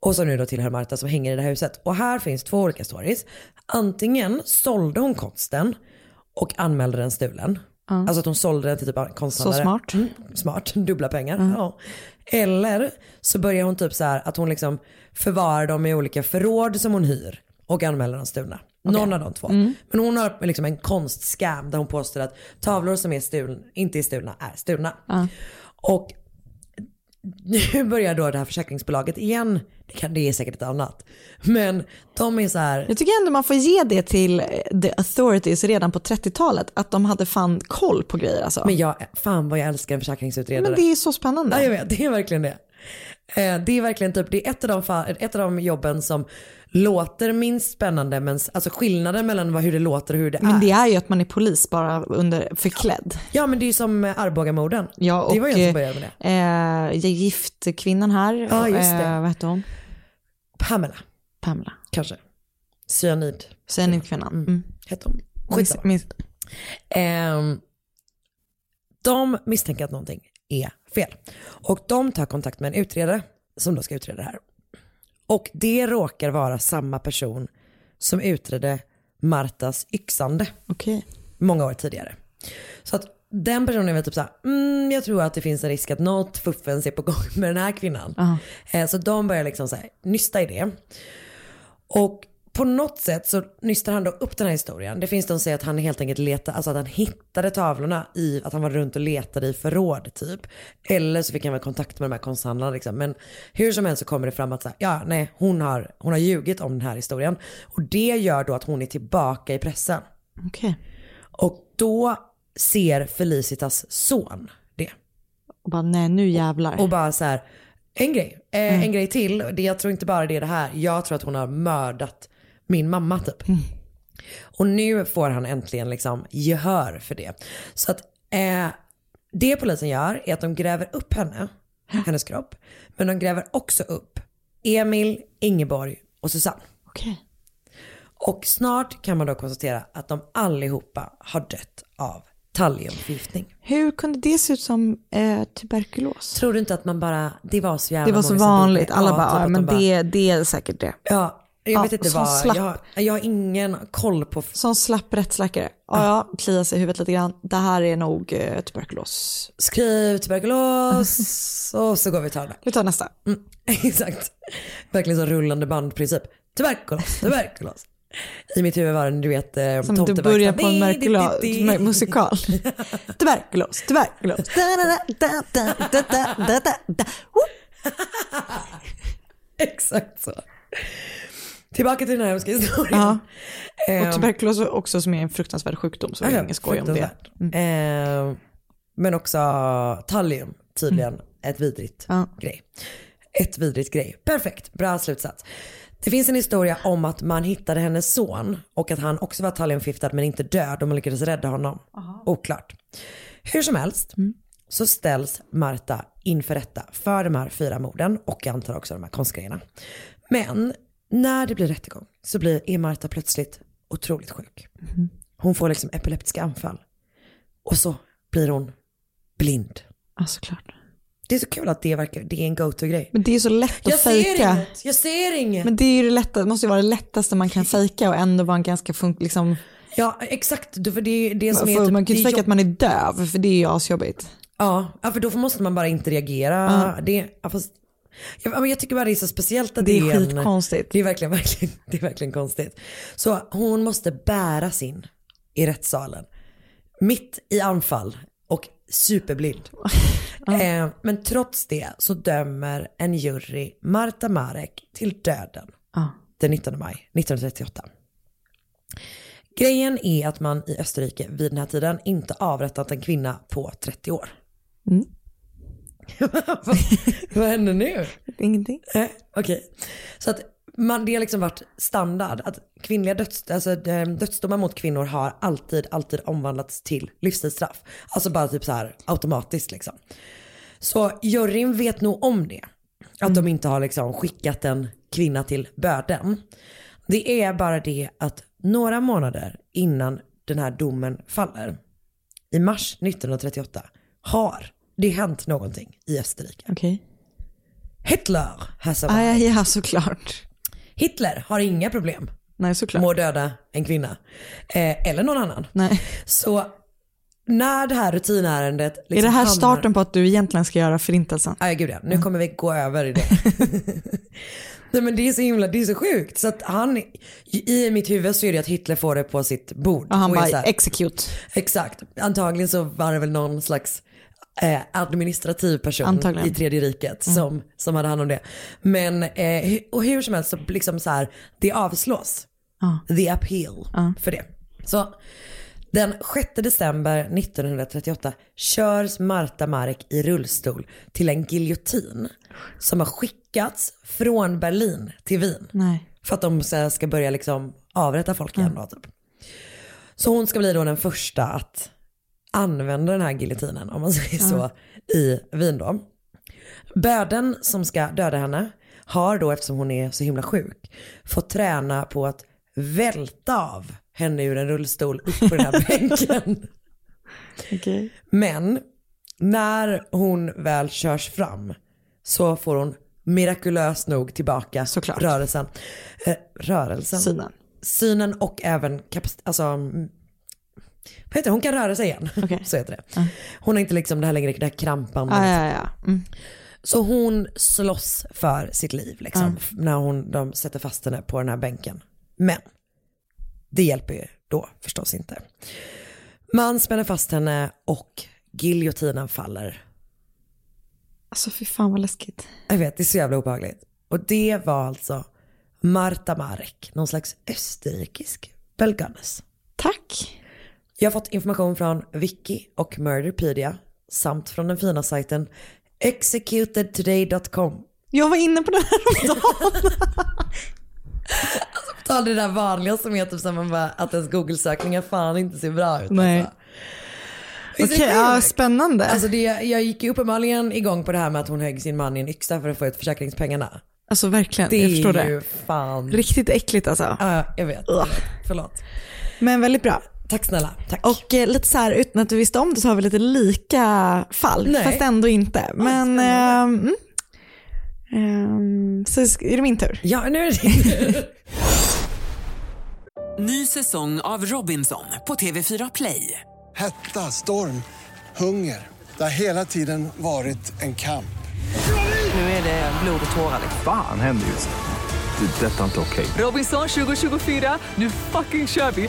Och som nu då tillhör Marta som hänger i det här huset. Och här finns två olika stories. Antingen sålde hon konsten och anmälde den stulen. Alltså att hon sålde den till typ en konsthandlare.
Så smart.
Mm, smart, dubbla pengar. Ja. Eller så börjar hon typ så här att hon liksom förvarar dem i olika förråd som hon hyr och anmäler dem stulna. Någon av de två.
Mm.
Men hon har liksom en konstscam där hon påstår att tavlor som är stulna, inte är stulna är stulna. Och nu börjar då det här försäkringsbolaget igen, det, kan, det är säkert ett annat. Men de är så här,
Jag tycker ändå man får ge det till eh, the authorities redan på 30-talet, att de hade fan koll på grejer alltså.
men jag, fan vad jag älskar en försäkringsutredare.
Men det är så spännande.
Ja, jag vet, det är verkligen det. Eh, det är verkligen typ, det är ett av, de, ett av de jobben som låter minst spännande men alltså skillnaden mellan hur det låter och hur det är.
Men det är ju att man är polis bara under förklädd.
Ja men det är ju som eh, Arbogamorden.
Ja, och
det var jag som
eh,
började med det.
eh, gift kvinnan här,
Ja, just det.
eh, vad heter hon?
Pamela
Pamela.
kanske. Cyanid
Cyanidkvinnan. Mm.
hette hon. Skitsamma. Ehm, de misstänker att någonting är fel. Och de tar kontakt med en utredare som då ska utreda det här. Och det råkar vara samma person som utredde Martas yxande
Okej.
många år tidigare. Så att den personen väl typ såhär, mm, jag tror att det finns en risk att något fuffens är på gång med den här kvinnan.
Ja.
Eh, Så de börjar liksom så här, nysta i det. Och på något sätt så nystar han då upp den här historien. Det finns de som säger att han helt enkelt letade, alltså att han hittade tavlorna i, att han var runt och letade i förråd typ. Eller så fick han väl kontakt med de här konsthandlarna liksom. Men hur som helst så kommer det fram att så här, ja nej hon har, hon har ljugit om den här historien. Och det gör då att hon är tillbaka i pressen.
Okej.
Och då ser Felicitas son det.
Och bara nej nu jävlar.
Och bara så här, en grej, eh, en grej till. Det, jag tror inte bara det är det här. Jag tror att hon har mördat min mamma typ. Och nu får han äntligen liksom gehör för det. Så att eh, det polisen gör är att de gräver upp henne, hennes kropp. Men de gräver också upp Emil, Ingeborg och Susanne.
Okej.
Och snart kan man då konstatera att de allihopa har dött av talliumförgiftning.
Hur kunde det se ut som eh, tuberkulos?
Tror du inte att man bara, det var så jävla
Det var så vanligt. Alla bara,
typ
ja,
att
men
de bara-
det, det är säkert det.
Ja, jag
ja,
vet inte vad, jag, jag har ingen koll på...
Som slapp rättsläkare. Ja, ja kliar sig i huvudet lite grann. Det här är nog eh, tuberkulos.
Skriv tuberkulos och så går vi och tar det.
Vi tar nästa.
Mm, exakt. Verkligen som rullande bandprincip. Tuberkulos, tuberkulos. I mitt huvud var det du vet, eh,
Som du börjar på en merkula- musikal. tuberkulos, tuberkulos.
Exakt så. Tillbaka till den här hemska historien.
Ja.
Ehm,
Och tuberkulos också som är en fruktansvärd sjukdom, så det är
Ja,
ingen skoj om det.
fruktansvärt. Eh, men också tallium, tydligen ett vidrigt
Ja.
grej. Ett vidrigt grej. Perfekt, bra slutsats. Det finns en historia om att man hittade hennes son och att han också var talliumförgiftad men inte död och man lyckades rädda honom. Oklart. Hur som helst så ställs Marta inför rätta för de här fyra morden och jag antar också de här konstgrejerna. Men när det blir rättegång så blir, är Marta plötsligt otroligt sjuk. Hon får liksom epileptiska anfall. Och så blir hon blind.
Ja, såklart.
Det är så kul att det, verkar, det är en go-to-grej.
Men det är så lätt
Jag
att
ser
fejka.
inget, jag ser inget.
Men det är ju det lättaste, det måste ju vara det lättaste man kan fejka och ändå vara en ganska funk, liksom,
Ja exakt, för det det som är typ,
man kan ju inte fejka att man är döv, för det är ju asjobbigt.
Ja, ja, för då måste man bara inte reagera.
Ja.
Det, ja, fast, ja, men jag tycker bara det är så speciellt att
Det är
det är
skitkonstigt.
Det är verkligen, verkligen, det är verkligen konstigt. Så hon måste bäras in i rättssalen. Mitt i anfall och superblind. eh, men trots det så dömer en jury Marta Marek till döden
Ja.
den 19 maj 1938. Grejen är att man i Österrike vid den här tiden inte avrättat en kvinna på 30 år.
Mm.
Vad, vad händer nu?
Ingenting.
Nej, Okej. Så att man, det har liksom varit standard att kvinnliga döds, alltså, eh, dödsdomar mot kvinnor har alltid, alltid omvandlats till livstidsstraff. Alltså bara typ så här automatiskt liksom. Så juryn vet nog om det. Att de inte har liksom skickat en kvinna till böden. Det är bara det att några månader innan den här domen faller, i mars 1938, har det hänt någonting i Österrike.
Okej.
Hitler has
Ah, ja, ja, såklart.
Hitler har inga problem
Nej, såklart.
med att döda en kvinna. Eh, eller någon annan.
Nej.
Så när det här rutinärendet liksom
är det här
hamnar-
starten på att du egentligen ska göra förintelsen?
Ja, gud ja. Nu kommer vi gå över i det. Nej men det är så himla, det är så sjukt. Så att han, i mitt huvud så är det att Hitler får det på sitt bord.
Och han
är
bara execute.
Exakt. Antagligen så var det väl någon slags eh, administrativ person
Antagligen.
i tredje riket som, som hade hand om det. Men, eh, och hur som helst så liksom så här, det avslås.
Ja.
The appeal för det. Så Den 6 december 1938 körs Marta Marek i rullstol till en giljotin som har skickats från Berlin till Wien.
Nej.
För att de ska börja liksom avrätta folk igen då typ. Så hon ska bli då den första att använda den här giljotinen om man säger så i Wien då. Böden som ska döda henne har då eftersom hon är så himla sjuk fått träna på att välta av henne ur en rullstol upp på den här bänken.
Okej.
Men när hon väl körs fram så får hon mirakulöst nog tillbaka
Såklart.
rörelsen. Eh, rörelsen?
Synen.
Synen och även kapacitet, alltså mm, vad heter det? Hon kan röra sig igen.
Okej.
Så heter det. Hon har inte liksom det här längre, det här krampandet.
Ah, ja, ja. Mm.
Så hon slåss för sitt liv liksom, f- när hon, de sätter fast henne på den här bänken. Men det hjälper ju då förstås inte. Man spänner fast henne och giljotinen faller.
Alltså fy fan vad läskigt.
Jag vet, det är så jävla obehagligt. Och det var alltså Marta Marek, någon slags österrikisk belganes.
Tack.
Jag har fått information från Wiki och Murderpedia samt från den fina sajten executedtoday.com.
Jag var inne på den här om dagen.
Ta det där vanliga som heter som man bara, att ens google-sökningar fan inte ser bra ut.
Nej.
Alltså. Är
Okej,
det
ja, spännande.
Alltså det, jag gick ju uppenbarligen igång på det här med att hon högg sin man i en yxa för att få ut försäkringspengarna.
Alltså verkligen,
Det
jag förstår
är
det.
ju fan...
Riktigt äckligt alltså.
Ja, jag vet. Jag vet. Förlåt.
Men väldigt bra.
Tack snälla. Tack.
Och eh, lite så här, utan att du visste om det så har vi lite lika fall,
Nej.
fast ändå inte. Men, ehm, mm. Ehm, så är det min tur.
Ja, nu är det din tur.
Ny säsong av Robinson på TV4 Play.
Hetta, storm, hunger. Det har hela tiden varit en kamp.
Nu är det blod och tårar.
Fan händer just. Det. är Detta är inte okej.
Robinson 2024, nu fucking kör vi!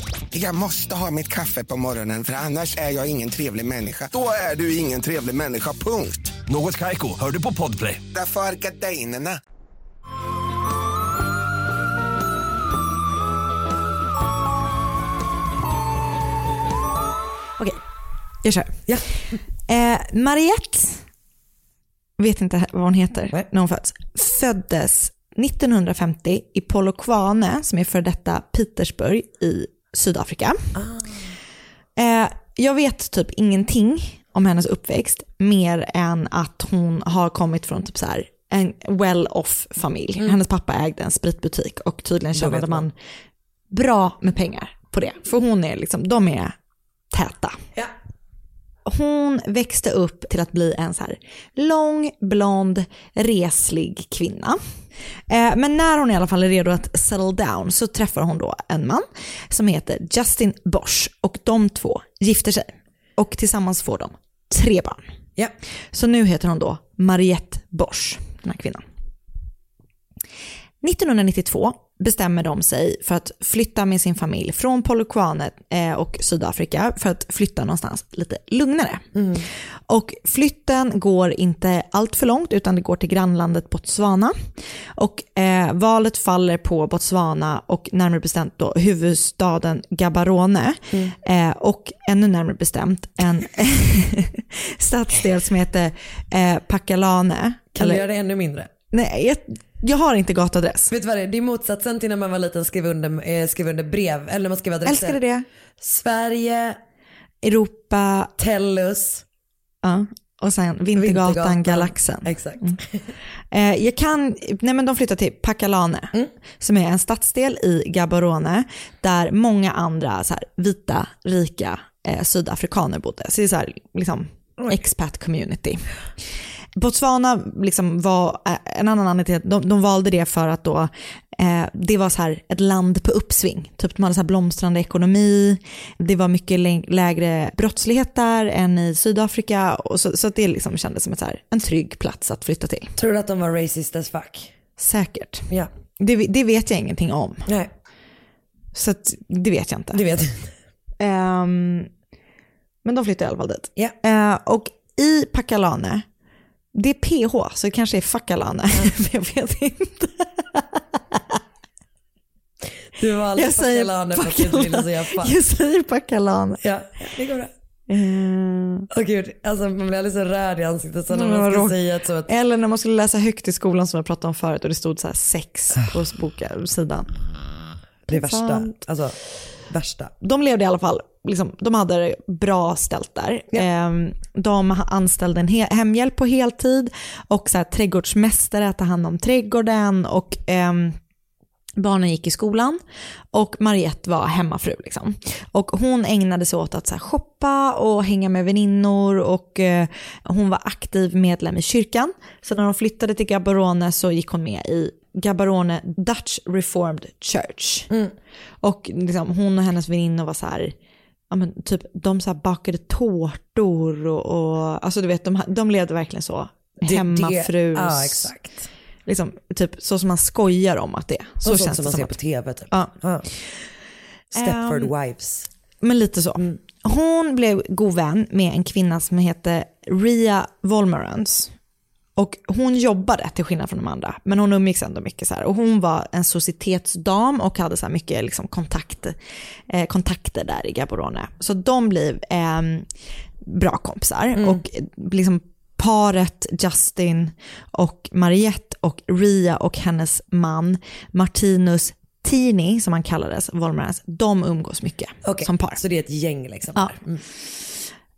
Jag måste ha mitt kaffe på morgonen för annars är jag ingen trevlig människa. Då är du ingen trevlig människa, punkt.
Något Kaiko, hör du på Podplay.
Därför är gardinerna.
Okej, jag kör.
Ja.
Eh, Mariette, vet inte vad hon heter
Nej.
när hon föds, föddes 1950 i Polokwane, som är för detta Petersburg i Sydafrika. Eh, jag vet typ ingenting om hennes uppväxt, mer än att hon har kommit från typ så här en well-off familj. Hennes pappa ägde en spritbutik och tydligen tjänade
man.
man bra med pengar på det. För hon är liksom, de är täta.
Ja.
Hon växte upp till att bli en så här lång, blond, reslig kvinna. Eh, Men när hon i alla fall är redo att settle down så träffar hon då en man som heter Justin Bosch och de två gifter sig. Och tillsammans får de tre barn.
Ja.
Så nu heter hon då Mariette Bosch, den här kvinnan. 1992 bestämmer de sig för att flytta med sin familj från Polokwane eh, och Sydafrika för att flytta någonstans lite lugnare. Och flytten går inte allt för långt utan det går till grannlandet Botswana. Och eh, valet faller på Botswana och närmare bestämt då huvudstaden Gaborone. Eh, och ännu närmare bestämt en stadsdel som heter eh, Pakalane.
Kan du göra det ännu mindre?
Nej, jag, jag har inte gatadress.
Vet du vad det är? Det är motsatsen till när man var liten skrev under, eh, skrev under brev. Eller när man skrev adresser.
Älskade det.
Sverige,
Europa,
Tellus,
ja. och sen Vintergatan,
Vintergatan.
Galaxen.
Exakt.
Eh, jag kan, nej men de flyttar till Pakalane, som är en stadsdel i Gaborone, där många andra så här, vita, rika eh, sydafrikaner bodde. Så det är så här, liksom, expat community. Botswana liksom var eh, en annan anledning till att de, de valde det för att då Eh, det var så här ett land på uppsving. Typ de hade så här blomstrande ekonomi, det var mycket lä- lägre brottslighet där än i Sydafrika. Och så, så det liksom kändes som ett så här, en trygg plats att flytta till.
Tror du att de var racist as fuck?
Säkert.
Ja.
Det, det vet jag ingenting om.
Nej.
Så att, det vet jag inte.
Det vet
Ehm, men de flyttade i alla fall dit.
Ja.
Eh, och i Pakalane, det är PH, så det kanske är Fakalane. jag vet inte.
Du var
säger
Pakalane för att du inte ville säga fuck.
Jag säger Pakalane.
Ja, det går bra.
Eh,
Åh gud, alltså man blir alldeles så röd i ansiktet så när
Mm,
man ska
roligt.
säga ett så att
Eller när man skulle läsa högt i skolan som jag pratade om förut och det stod så här sex på boka, sidan.
det är värsta, alltså värsta.
de levde i alla fall, liksom, de hade det bra ställt där. Ehm, de anställde en he- hemhjälp på heltid och så här, trädgårdsmästare att ta hand om trädgården och ehm, barnen gick i skolan och Mariette var hemmafru. Liksom. Och hon ägnade sig åt att så här, shoppa och hänga med väninnor och eh, hon var aktiv medlem i kyrkan. Så när de flyttade till Gaborone så gick hon med i Gaborone Dutch Reformed Church. Och liksom, hon och hennes väninnor var så här, ja, men typ, de så bakade tårtor och, och alltså du vet, de, de levde verkligen så.
Det-
Hemmafrus.
det- Ja, exakt.
Liksom, typ så som man skojar om att det är. Så
sånt
känns
som
det
man
som
ser
att-
på tv typ.
Ja.
Ja. Stepford
Ehm,
Wives.
Men lite så. Hon blev god vän med en kvinna som heter Ria Volmerans. Och hon jobbade till skillnad från de andra, men hon umgicks ändå mycket så här. Och hon var en societetsdam och hade så här mycket liksom kontakt, eh, kontakter där i Gaborone. Så de blev eh, bra kompisar. Och eh, liksom paret Justin och Mariette och Ria och hennes man Martinus Tini, som han kallades, Volmerans, de umgås mycket
Okej,
som par.
Så det är ett gäng liksom.
Ja.
där. Mm.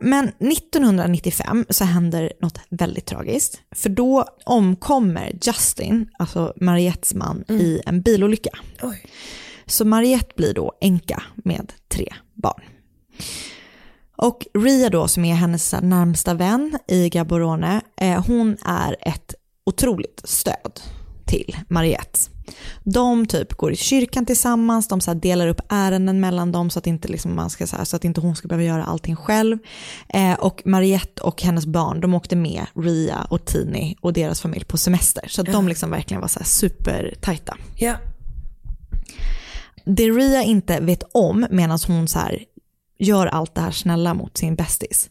Men 1995 så händer något väldigt tragiskt. För då omkommer Justin, alltså Mariettes man, i en bilolycka.
Oj.
Så Mariette blir då änka med tre barn. Och Ria då, som är hennes närmsta vän i Gaborone, eh, hon är ett otroligt stöd till Mariette. De typ går i kyrkan tillsammans, de så delar upp ärenden mellan dem så att inte, liksom man ska, så, här, så att inte hon ska behöva göra allting själv. Eh, och Mariette och hennes barn, de åkte med Ria och Tini och deras familj på semester. Så att de liksom verkligen var så här supertajta.
Ja.
Det Ria inte vet om medan hon så här gör allt det här snälla mot sin bästis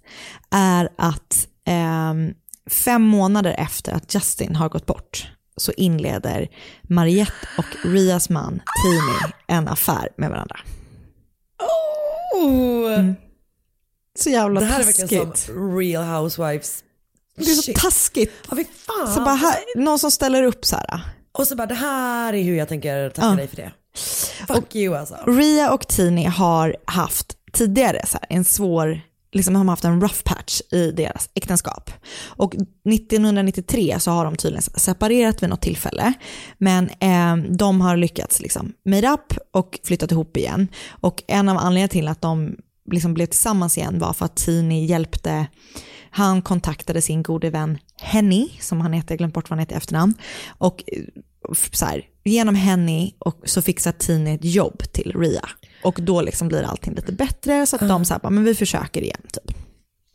är att ehm, fem månader efter att Justin har gått bort så inleder Mariette och Rias man Tini en affär med varandra.
Oh.
Så jävla
Det här är
taskigt.
verkligen som Real Housewives.
Det är så
Shit.
taskigt.
Ja, fan.
Så bara här, någon som ställer upp så här.
Och så bara det här är hur jag tänker tacka
Ja.
dig för det. Fuck you alltså.
Ria och Tini har haft tidigare så här, en svår, liksom har de haft en rough patch i deras äktenskap. Och 1993 så har de tydligen separerat vid något tillfälle. Men eh, de har lyckats liksom made up och flyttat ihop igen. Och en av anledningarna till att de liksom blev tillsammans igen var för att Tini hjälpte han kontaktade sin gode vän Henny, som han heter, jag har glömt bort vad han heter i efternamn. Och eh, så här, genom Henny och så fixar Tini ett jobb till Ria. Och då liksom blir allting lite bättre så att de säger, men vi försöker igen typ.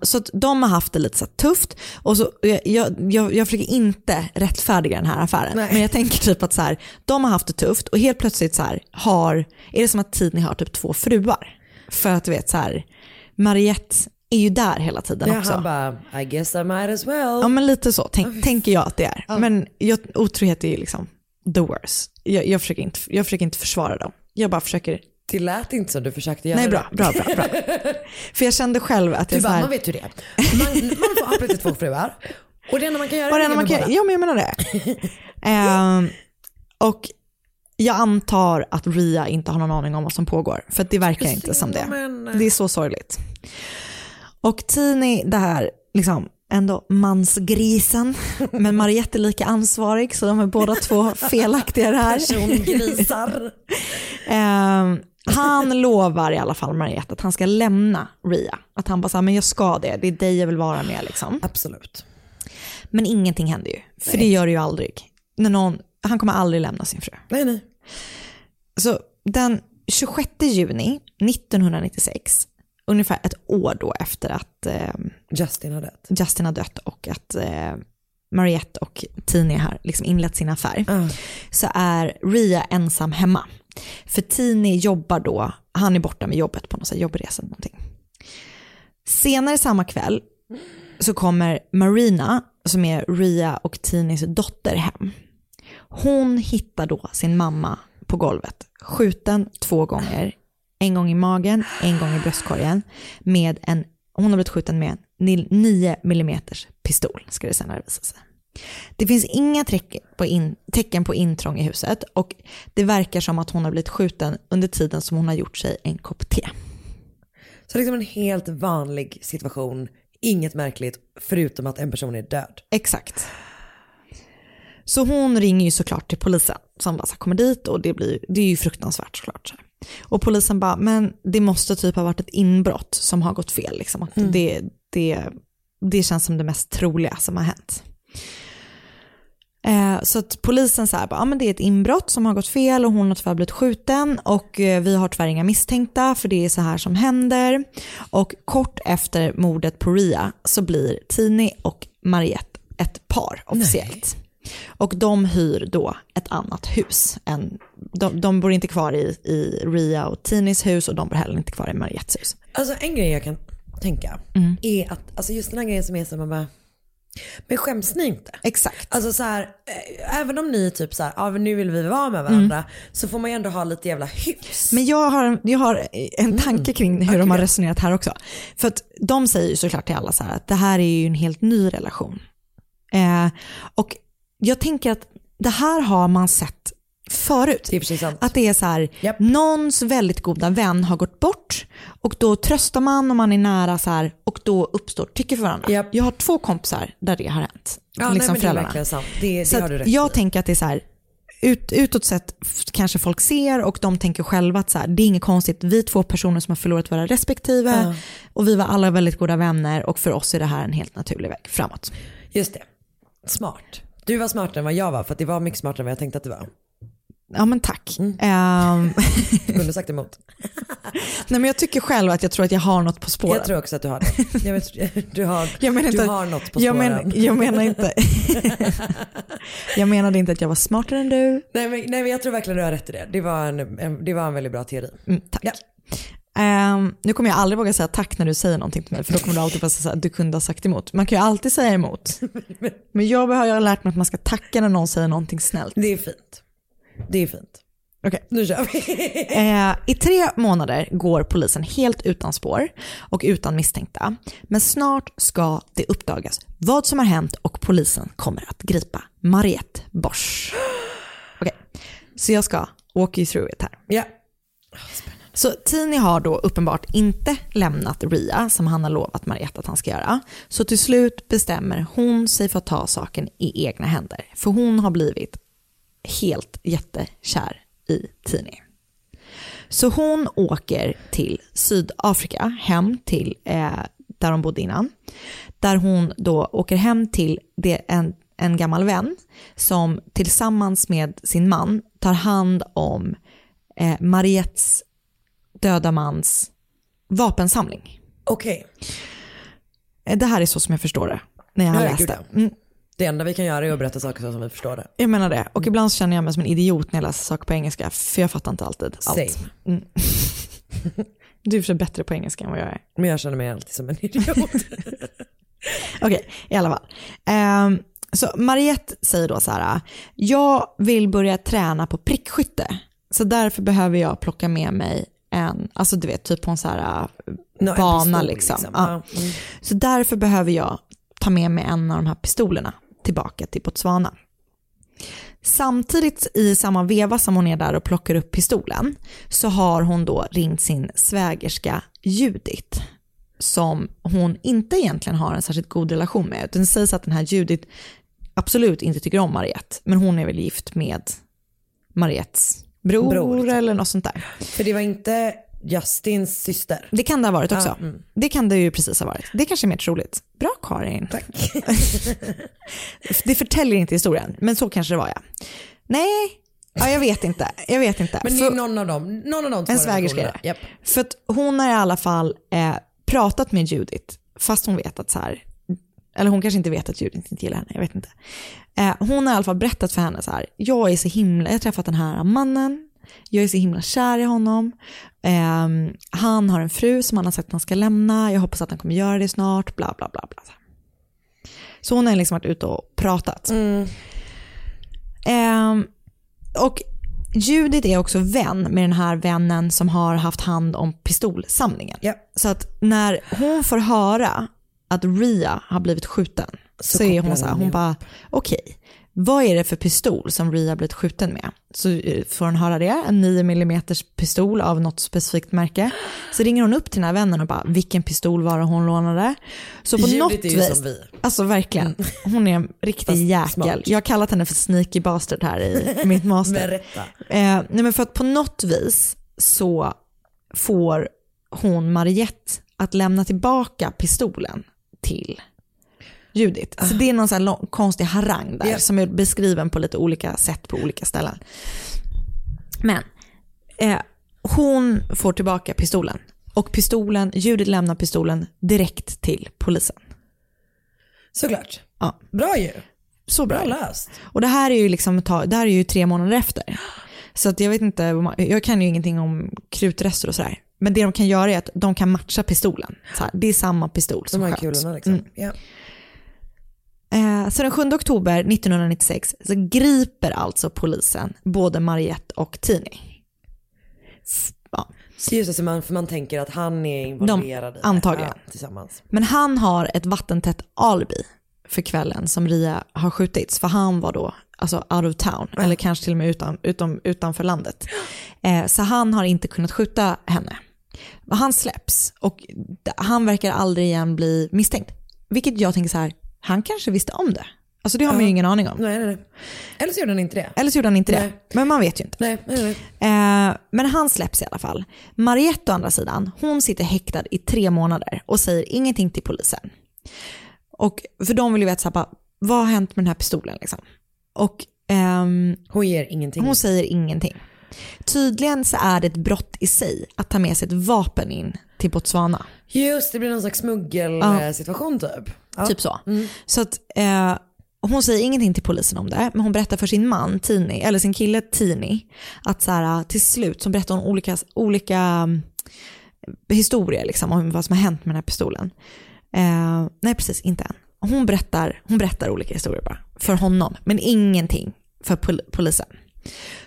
Så att de har haft det lite så här tufft och så, jag, jag, jag, jag försöker inte rättfärdiga den här affären.
Nej.
Men jag tänker typ att så här, de har haft det tufft och helt plötsligt så här, har, är det som att Tini har typ två fruar. För att du vet så här, Mariette är ju där hela tiden
Ja,
också.
han bara, I guess I might as well.
Ja men lite så tänk, tänker jag att det är. Men jag, otrohet är ju liksom the worst. Jag, jag, försöker inte, jag försöker inte försvara dem. Jag bara försöker,
Det lät inte som du försökte göra
nej bra, bra, bra, bra. För jag kände själv att
Du
jag så
bara,
här,
man vet ju det. Man, man får absolut två fruar. Och det enda man kan göra
Och det
är
man kan, ja men jag menar det. Ehm, och jag antar att Ria inte har någon aning om vad som pågår. För det verkar inte som det. Det är så sorgligt. Och Tini, det här, liksom, ändå mansgrisen. Men Mariette är lika ansvarig så de är båda två felaktiga här.
Persongrisar.
Ehm, han lovar i alla fall Mariette att han ska lämna Ria. Att han bara säger men jag ska det, det är dig jag vill vara med liksom.
Absolut.
Men ingenting händer ju, för det gör det ju aldrig. När någon, han kommer aldrig lämna sin fru.
Nej, nej.
Så den 26 juni 1996, ungefär ett år då efter att eh,
Justin har dött.
Justin har dött och att eh, Mariette och Tini har liksom inlett sin affär, så är Ria ensam hemma. För Tini jobbar då, han är borta med jobbet på någon här jobbresa eller någonting. Senare samma kväll så kommer Marina, som är Ria och Tinis dotter, hem. Hon hittar då sin mamma på golvet, skjuten två gånger. En gång i magen, en gång i bröstkorgen. Med en, hon har blivit skjuten med en 9 mm pistol, ska det senare visa sig. Det finns inga tecken på, in, tecken på intrång i huset och det verkar som att hon har blivit skjuten under tiden som hon har gjort sig en kopp te.
Så liksom en helt vanlig situation, inget märkligt, förutom att en person är död.
Exakt. Så hon ringer ju såklart till polisen som bara kommer dit och det, blir, det är ju fruktansvärt såklart. Och polisen bara, men det måste typ ha varit ett inbrott som har gått fel. Liksom. Att
Mm.
det, det, det känns som det mest troliga som har hänt. Eh, så att polisen säger ja men det är ett inbrott som har gått fel och hon har tyvärr blivit skjuten och eh, vi har tyvärr inga misstänkta för det är så här som händer. Och kort efter mordet på Ria så blir Tini och Mariette ett par officiellt. Och de hyr då ett annat hus. Än, de, de bor inte kvar i, i Ria och Tinis hus och de bor heller inte kvar i Mariettes hus.
Alltså en grej jag kan tänka
Mm.
är att, alltså just den här grejen som är så man bara, men skäms ni inte?
Exakt.
Alltså så här, eh, även om ni typ så här, ja men nu vill vi vara med varandra,
Mm.
så får man ju ändå ha lite jävla hyfs.
Men jag har, jag har en tanke kring hur de har resonerat här också. För att de säger ju såklart till alla så här att det här är ju en helt ny relation. Eh, och jag tänker att det här har man sett förut.
Det.
Att det är så här, någons väldigt goda vän har gått bort och då tröstar man och man är nära så här och då uppstår tycke för varandra. Jag har två kompisar där det har hänt.
Ja, nej, men det är sant. Det,
Så
det har
att
du rätt
jag
i.
tänker att det är så här, ut, utåt sett kanske folk ser och de tänker själva att så här, det är inget konstigt, vi är två personer som har förlorat våra respektive
Ja.
och vi var alla väldigt goda vänner och för oss är det här en helt naturlig väg framåt.
Just det. Smart. Du var smartare än vad jag var för att det var mycket smartare än vad jag tänkte att det var.
Ja men tack.
Mm.
Ehm,
Du kunde sagt emot.
nej men jag tycker själv att jag tror att jag har något på spåren.
Jag tror också att du har det. Jag vet, du har,
Jag menar
du
inte,
har något på
jag,
spåren.
men, jag menar inte, jag menade inte att jag var smartare än du.
Nej men, nej men jag tror verkligen du har rätt i det. Det var en, en, det var en väldigt bra teori.
Mm, tack. Ehm, nu kommer jag aldrig våga säga tack när du säger någonting till mig för då kommer du alltid bara säga att du kunde ha sagt emot. Man kan ju alltid säga emot. Men jag har jag lärt mig att man ska tacka när någon säger någonting snällt.
Det är fint. Det är fint.
Okej.
Nu kör vi.
Eh, I tre månader går polisen helt utan spår och utan misstänkta. Men snart ska det uppdagas vad som har hänt och polisen kommer att gripa Mariette Bosch. Okej, så jag ska walk you through it här.
Ja.
Så Tini har då uppenbart inte lämnat Ria som han har lovat Mariette att han ska göra. Så till slut bestämmer hon sig för att ta saken i egna händer. För hon har blivit helt jättekär i Tini. Så hon åker till Sydafrika, hem till eh, där de bodde innan. Där hon då åker hem till det, en, en gammal vän som tillsammans med sin man tar hand om eh, Mariettes döda mans vapensamling.
Okej.
Eh, Det här är så som jag förstår det när jag har läst det.
Det enda vi kan göra är att berätta saker så som vi förstår det.
Jag menar det. Och ibland så känner jag mig som en idiot när jag läser saker på engelska, för jag fattar inte alltid allt.
Same.
Mm. Du är för bättre på engelska än vad jag är.
Men jag känner mig alltid som en idiot.
Okej, i alla fall. Ehm, så Mariette säger då så här, jag vill börja träna på prickskytte, så därför behöver jag plocka med mig en, alltså du vet, typ på en så här
Nå, en
bana
pistol,
liksom.
liksom.
Ja,
mm.
Så därför behöver jag ta med mig en av de här pistolerna tillbaka till Botswana. Samtidigt i samma veva som hon är där och plockar upp pistolen så har hon då ringt sin svägerska Judith som hon inte egentligen har en särskilt god relation med. Utan det sägs att den här Judith absolut inte tycker om Mariette, men hon är väl gift med Mariettes bror,
Bror, typ.
eller något sånt där.
För det var inte Justins syster.
Det kan det ha varit också.
Ja, mm.
Det kan det ju precis ha varit. Det kanske är mer troligt. Bra Karin.
Tack.
det förtäljer inte historien, men så kanske det var ja. Nej, Ja, jag vet inte. Jag vet inte.
Men det är någon av dem. Någon av de två
En svägerska är.
Japp.
För att hon har i alla fall eh, pratat med Judith, fast hon vet att så här, eller hon kanske inte vet att Judith inte gillar henne, jag vet inte. Eh, hon har i alla fall berättat för henne så här, jag är så himla, jag har träffat den här mannen, jag är så himla kär i honom, Ehm, han har en fru som han har sagt att han ska lämna, jag hoppas att han kommer göra det snart, bla bla bla. bla. Så hon har liksom varit ute och pratat. Ehm, och Judith är också vän med den här vännen som har haft hand om pistolsamlingen. Så att när hon får höra att Ria har blivit skjuten så,
Så
är hon så här,
hon
bara okej, vad är det för pistol som Ria blivit skjuten med? Så eh, får hon höra det, en 9 mm pistol av något specifikt märke. Så ringer hon upp till den här vännen och bara, vilken pistol var det hon lånade? Så på
Judith
något
är ju
vis,
som vi.
alltså verkligen, hon är en riktig jäkel.
smart.
Jag har kallat henne för sneaky bastard här i mitt master. Eh, nej men för att på något vis så får hon Mariette att lämna tillbaka pistolen till Judith. Så det är någon sån lång, konstig harang där
Ja.
som är beskriven på lite olika sätt på olika ställen. Men eh, hon får tillbaka pistolen och pistolen, Judith lämnar pistolen direkt till polisen.
Såklart.
Ja.
Bra ju.
Så bra.
Bra löst.
Och det här är ju liksom, det här är ju tre månader efter. Så att jag vet inte, jag kan ju ingenting om krutrester och sådär. Men det de kan göra är att de kan matcha pistolen. Här, det är samma pistol som
De här
sköts.
kulorna liksom.
Mm.
Ja.
Eh, så den 7 oktober 1996 så griper alltså polisen både Mariette och Tini. Ja.
Så just det, så man, för man tänker att han är involverad i det.
antagligen.
Ja, tillsammans.
Men han har ett vattentätt alibi för kvällen som Ria har skjutits. För han var då alltså out of town, eller kanske till och med utan, utom, utanför landet. Eh, så han har inte kunnat skjuta henne. Han släpps och han verkar aldrig igen bli misstänkt. Vilket jag tänker så här, han kanske visste om det. Alltså det har man ju
Ja.
ingen aning om.
Nej, nej, nej. Eller så gjorde han inte det.
Eller så gjorde han inte
Nej.
det. Men man vet ju inte.
Nej, nej, nej.
Eh, men han släpps i alla fall. Mariette å andra sidan, hon sitter häktad i tre månader och säger ingenting till polisen. Och för de vill ju veta så här, bara, vad har hänt med den här pistolen liksom? Och ehm,
Hon ger ingenting.
hon säger ingenting. Tydligen så är det ett brott i sig att ta med sig ett vapen in till Botswana.
Just det blir någon slags smuggelsituation typ. Ja.
Typ så. Så att eh, hon säger ingenting till polisen om det, men hon berättar för sin man, Tini, eller sin kille Tini, att så här, till slut så berättar hon olika, olika mm, historier liksom, om vad som har hänt med den här pistolen. Eh, nej, precis, inte än. Hon berättar, hon berättar olika historier bara, för honom, men ingenting för pol- polisen.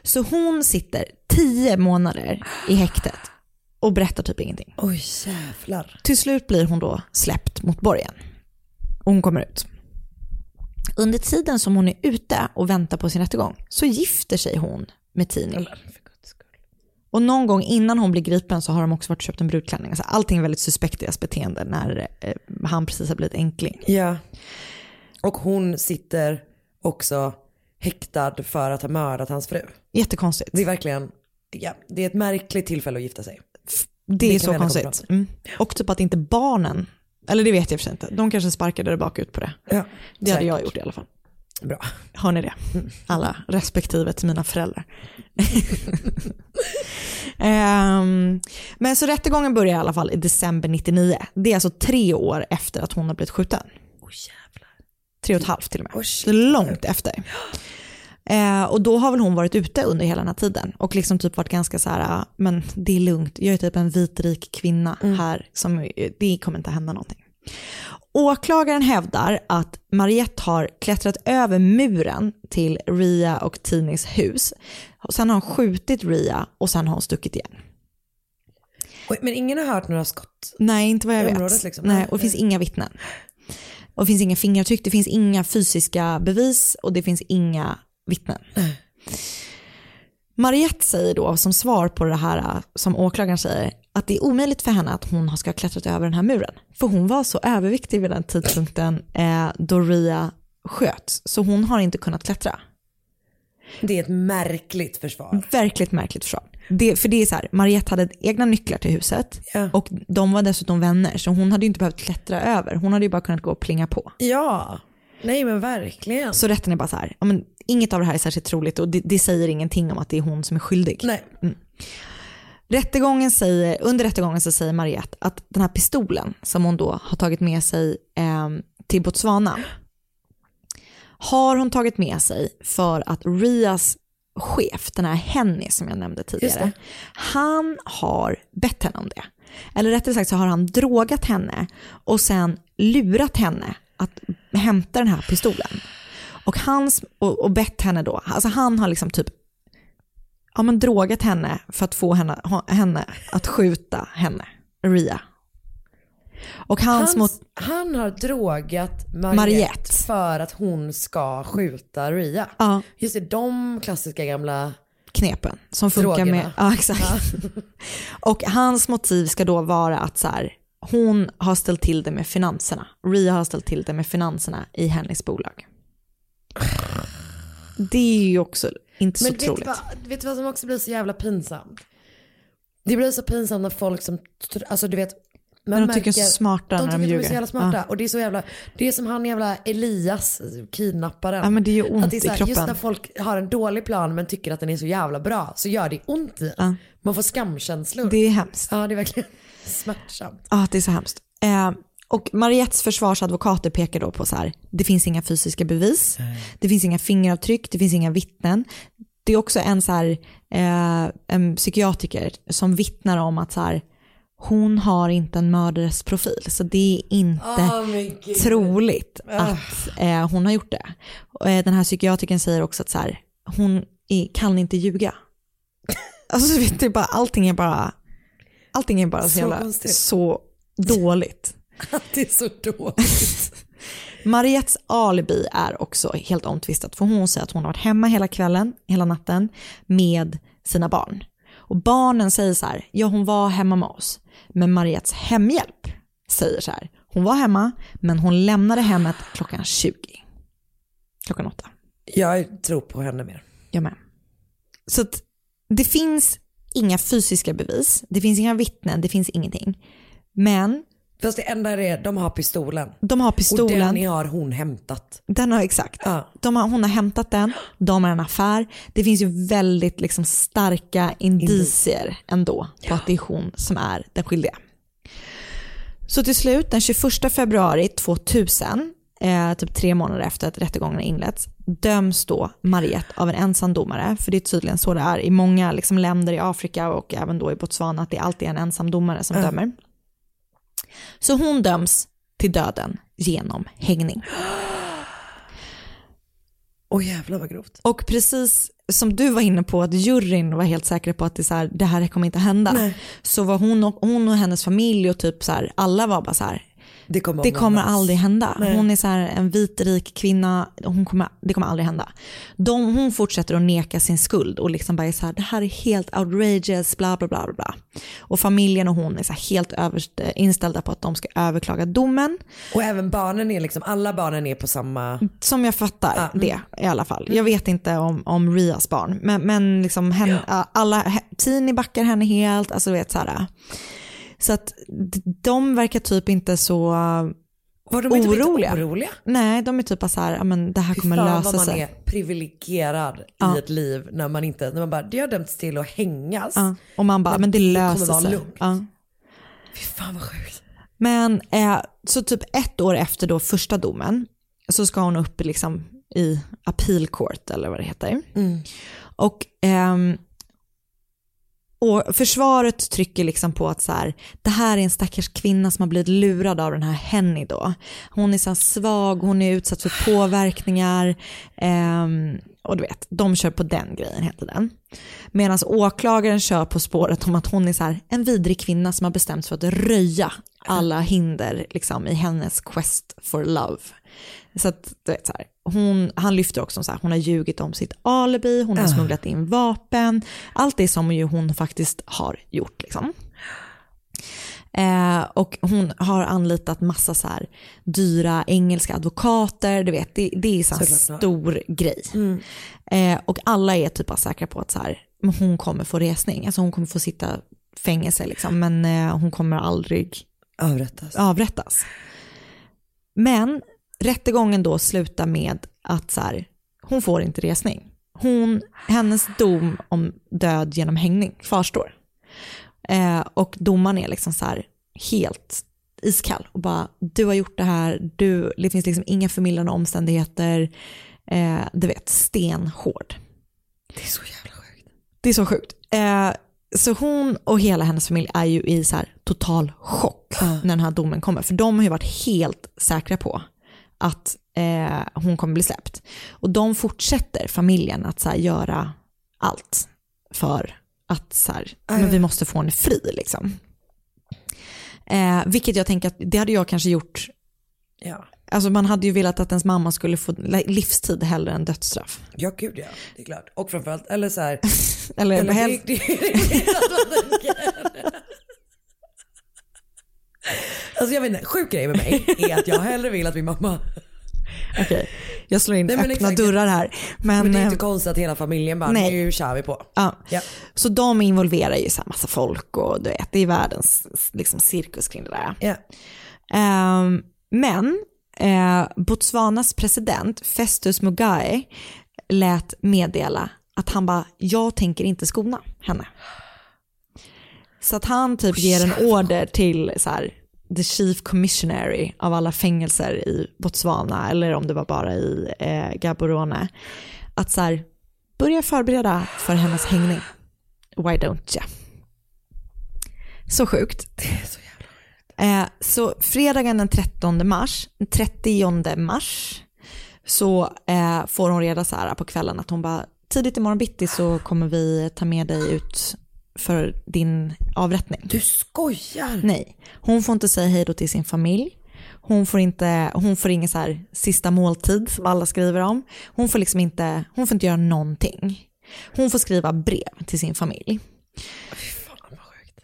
Så hon sitter tio månader i häktet och berättar typ ingenting.
Oj jävlar.
Till slut blir hon då släppt mot borgen. Hon kommer ut. Under tiden som hon är ute och väntar på sin rättegång så gifter sig hon med Tini. Och någon gång innan hon blir gripen så har de också varit och köpt en brudklänning. Alltså allting är väldigt suspekt i deras beteende när eh, han precis har blivit enkling.
Ja. Och hon sitter också häktad för att ha mördat hans fru.
Jättekonstigt.
Det är verkligen, ja, det är ett märkligt tillfälle att gifta sig.
Det är
kan
så konstigt. Mm. Och typ att inte barnen, eller det vet jag för sig inte, de kanske sparkade bak ut på det.
Ja,
det hade jag gjort i alla fall.
Bra.
Har ni det? Alla respektive till mina föräldrar. Ehm, men så rättegången börjar i alla fall i december 99. Det är alltså tre år efter att hon har blivit skjuten. Tre och ett halvt till och med. det är långt efter. Eh, och då har väl hon varit ute under hela den här tiden och liksom typ varit ganska så här, "Ah, men det är lugnt, jag är typ en vit rik kvinna här, som, det kommer inte hända någonting. Åklagaren hävdar att Mariette har klättrat över muren till Ria och Tinis hus. Sen har hon skjutit Ria och sen har hon stuckit igen.
Oj, men ingen har hört några skott?
Nej, inte vad jag vet.
området liksom?
Nej, och det finns inga vittnen. Och det finns inga fingeravtryck, det finns inga fysiska bevis och det finns inga vittnen. Mariette säger då som svar på det här äh, som åklagaren säger att det är omöjligt för henne att hon ska ha klättrat över den här muren. För hon var så överviktig vid den tidpunkten eh, då Ria sköts. Så hon har inte kunnat klättra.
Det är ett märkligt försvar.
Verkligt märkligt försvar. Det, för det är så här, Mariette hade egna nycklar till huset och de var dessutom vänner så hon hade ju inte behövt klättra över. Hon hade ju bara kunnat gå och plinga på.
Ja, nej men verkligen.
Så rätten är bara så här, ja, men inget av det här är särskilt troligt och det, det säger ingenting om att det är hon som är skyldig.
Nej.
Mm. Rättegången säger, under rättegången så säger Mariette att den här pistolen som hon då har tagit med sig eh, till Botswana har hon tagit med sig för att Rias chef, den här Henny som jag nämnde tidigare, han har bett henne om det. Eller rättare sagt så har han drogat henne och sen lurat henne att hämta den här pistolen. Och, hans, och, och bett henne då, alltså han har liksom typ ja, men drogat henne för att få henne, henne att skjuta henne, Ria. Och hans,
Hans,
mot,
han har drogat Mariette,
Mariette.
för att hon ska skjuta Ria.
Ja.
Just det, de klassiska gamla
knepen som funkar
Drogerna.
med... Ja, exakt. Och hans motiv ska då vara att så här, hon har ställt till det med finanserna. Ria har ställt till det med finanserna i hennes bolag. Det är ju också inte
Men
så
vet
troligt.
vad, vet du vad som också blir så jävla pinsamt? Det blir så pinsamt när folk som, alltså du vet, man
Men de tycker de är så smarta
de
när de
tycker
ljuger.
är så jävla smarta.
Ja.
Och det är så jävla, det är som han jävla Elias, kidnapparen.
Ja, men det gör ont
Att det är så här,
i kroppen.
Just när folk har en dålig plan men tycker att den är så jävla bra så gör det ont i en. Man får skamkänslor.
Det är hemskt.
Ja det är verkligen smärtsamt.
Ja, det är så hemskt. Eh, och Mariettes försvarsadvokater pekar då på så här, det finns inga fysiska bevis, det finns inga fingeravtryck, det finns inga vittnen. Det är också en, så här, eh, en psykiatriker som vittnar om att så här, hon har inte en mördares profil, så det är inte
gud.
troligt
Ah.
att eh, hon har gjort det. Och, eh, den här psykiatrikern säger också att så här, hon är, kan inte ljuga. Alltså du vet, är bara, allting är bara, allting är bara så,
Så
jävla, så dåligt.
Det är så dåligt.
Mariettes alibi är också helt omtvistat för hon säger att hon har varit hemma hela kvällen, hela natten med sina barn. Och barnen säger så här, ja hon var hemma med oss. Men Mariettes hemhjälp säger så här, hon var hemma men hon lämnade hemmet klockan 20. Klockan åtta.
Jag tror på henne mer.
Jag med. Så att det finns inga fysiska bevis, det finns inga vittnen, det finns ingenting. Men
Fast det enda är de har pistolen.
de har pistolen.
Och den har hon hämtat.
Den har exakt. De har, hon har hämtat den, de har en affär. Det finns ju väldigt liksom starka indicier ändå på att det är hon som är den skyldiga. Så till slut, den 21 februari 2000, eh, typ tre månader efter att rättegången inletts, döms då Mariette av en ensamdomare. För det är tydligen så det är i många liksom, länder i Afrika och även då i Botswana, att det alltid är en ensamdomare som
Ja.
dömer. Så hon döms till döden genom hängning.
Åh jävlar vad grovt.
Och precis som du var inne på att juryn var helt säkra på att det, så här, det här kommer inte hända.
Nej.
Så var hon och, hon och hennes familj och typ så här, alla var bara så här,
Det kommer,
det kommer aldrig hända.
Nej.
Hon är så en vit rik kvinna, hon kommer, det kommer aldrig hända. De, hon fortsätter att neka sin skuld och liksom bara är så här, det här är helt outrageous, bla bla bla bla. Och familjen och hon är så helt överst, inställda på att de ska överklaga domen.
Och även barnen är liksom, alla barnen är på samma...
Som jag fattar det i alla fall. Jag vet inte om, om Rias barn, men, men liksom hen, alla, he- Tini backar henne helt, alltså du vet så här. Så att de verkar typ inte så
Var de
oroliga.
oroliga?
Nej, de är typ bara så här, ja men det här
Fy
kommer
fan
lösa
vad man
sig.
är privilegierad
Ja.
i ett liv när man inte, när man bara, det har dömts till att hängas.
Ja. Och man bara, men, det
kommer
löser sig. Ja.
Fy fan vad sjukt.
Men eh, så typ ett år efter då första domen så ska hon upp liksom i appeal court eller vad det heter.
Mm.
Och, ehm, och försvaret trycker liksom på att så här, det här är en stackars kvinna som har blivit lurad av den här Henny då. Hon är så svag, hon är utsatt för påverkningar. ehm, och du vet, de kör på den grejen hela tiden. Medan åklagaren kör på spåret om att hon är så här, en vidrig kvinna som har bestämt sig för att röja alla hinder liksom, i hennes quest for love. Så att, du vet, så här, hon, han lyfter också så här, hon har ljugit om sitt alibi, hon har
Ah.
smugglat in vapen, allt det som ju hon faktiskt har gjort. Liksom. Eh, och hon har anlitat massa så här dyra engelska advokater, du vet, det, det är
Såklart.
stor grej. Eh, och alla är typ bara säkra på att så här, hon kommer få resning, alltså hon kommer få sitta fängelse liksom, men eh, hon kommer aldrig
Avrättas.
avrättas. Men rättegången då slutar med att så här, hon får inte resning. Hon, hennes dom om död genom hängning kvarstår. Eh, och domaren är liksom så här helt iskall och bara du har gjort det här, du, det finns liksom inga förmildrande omständigheter, eh, du vet stenhård.
Det är så jävla sjukt.
Det är så sjukt. Eh, så hon och hela hennes familj är ju i så total chock när den här domen kommer. För de har ju varit helt säkra på att eh, hon kommer bli släppt. Och de fortsätter, familjen, att så här, göra allt för att så här, men vi måste få henne fri. Liksom. Eh, vilket jag tänker att det hade jag kanske gjort
Ja.
Alltså man hade ju velat att ens mamma skulle få livstid hellre än dödsstraff.
Ja gud ja, det är klart. Och framförallt, eller så här.
Eller,
eller det, Alltså jag vet inte, sjuk grej med mig är att jag hellre vill att min mamma
Okej, jag slår in
Nej,
öppna
exakt.
dörrar här. Men,
Men det är inte
eh,
konstigt att hela familjen bara,
nej.
nu kör vi på.
Ja.
Ja.
Så de involverar ju så här massa folk och du vet, det är världens liksom, cirkus kring det där.
Ja.
Ehm, men eh, Botswanas president Festus Mogae lät meddela att han bara, jag tänker inte skona henne. Så att han typ ger en order till så här, the chief commissionary av alla fängelser i Botswana, eller om det var bara i eh, Gaborone, att så här, börja förbereda för hennes hängning. Why don't ya? Så sjukt. Eh, så fredagen den 13 mars, 30 mars, så eh, får hon reda så här på kvällen att hon bara, tidigt imorgon bitti så kommer vi ta med dig ut för din avrättning.
Du skojar?
Nej, hon får inte säga hej då till sin familj. Hon får, inte, hon får ingen så här sista måltid som alla skriver om. Hon får liksom inte, hon får inte göra någonting. Hon får skriva brev till sin familj.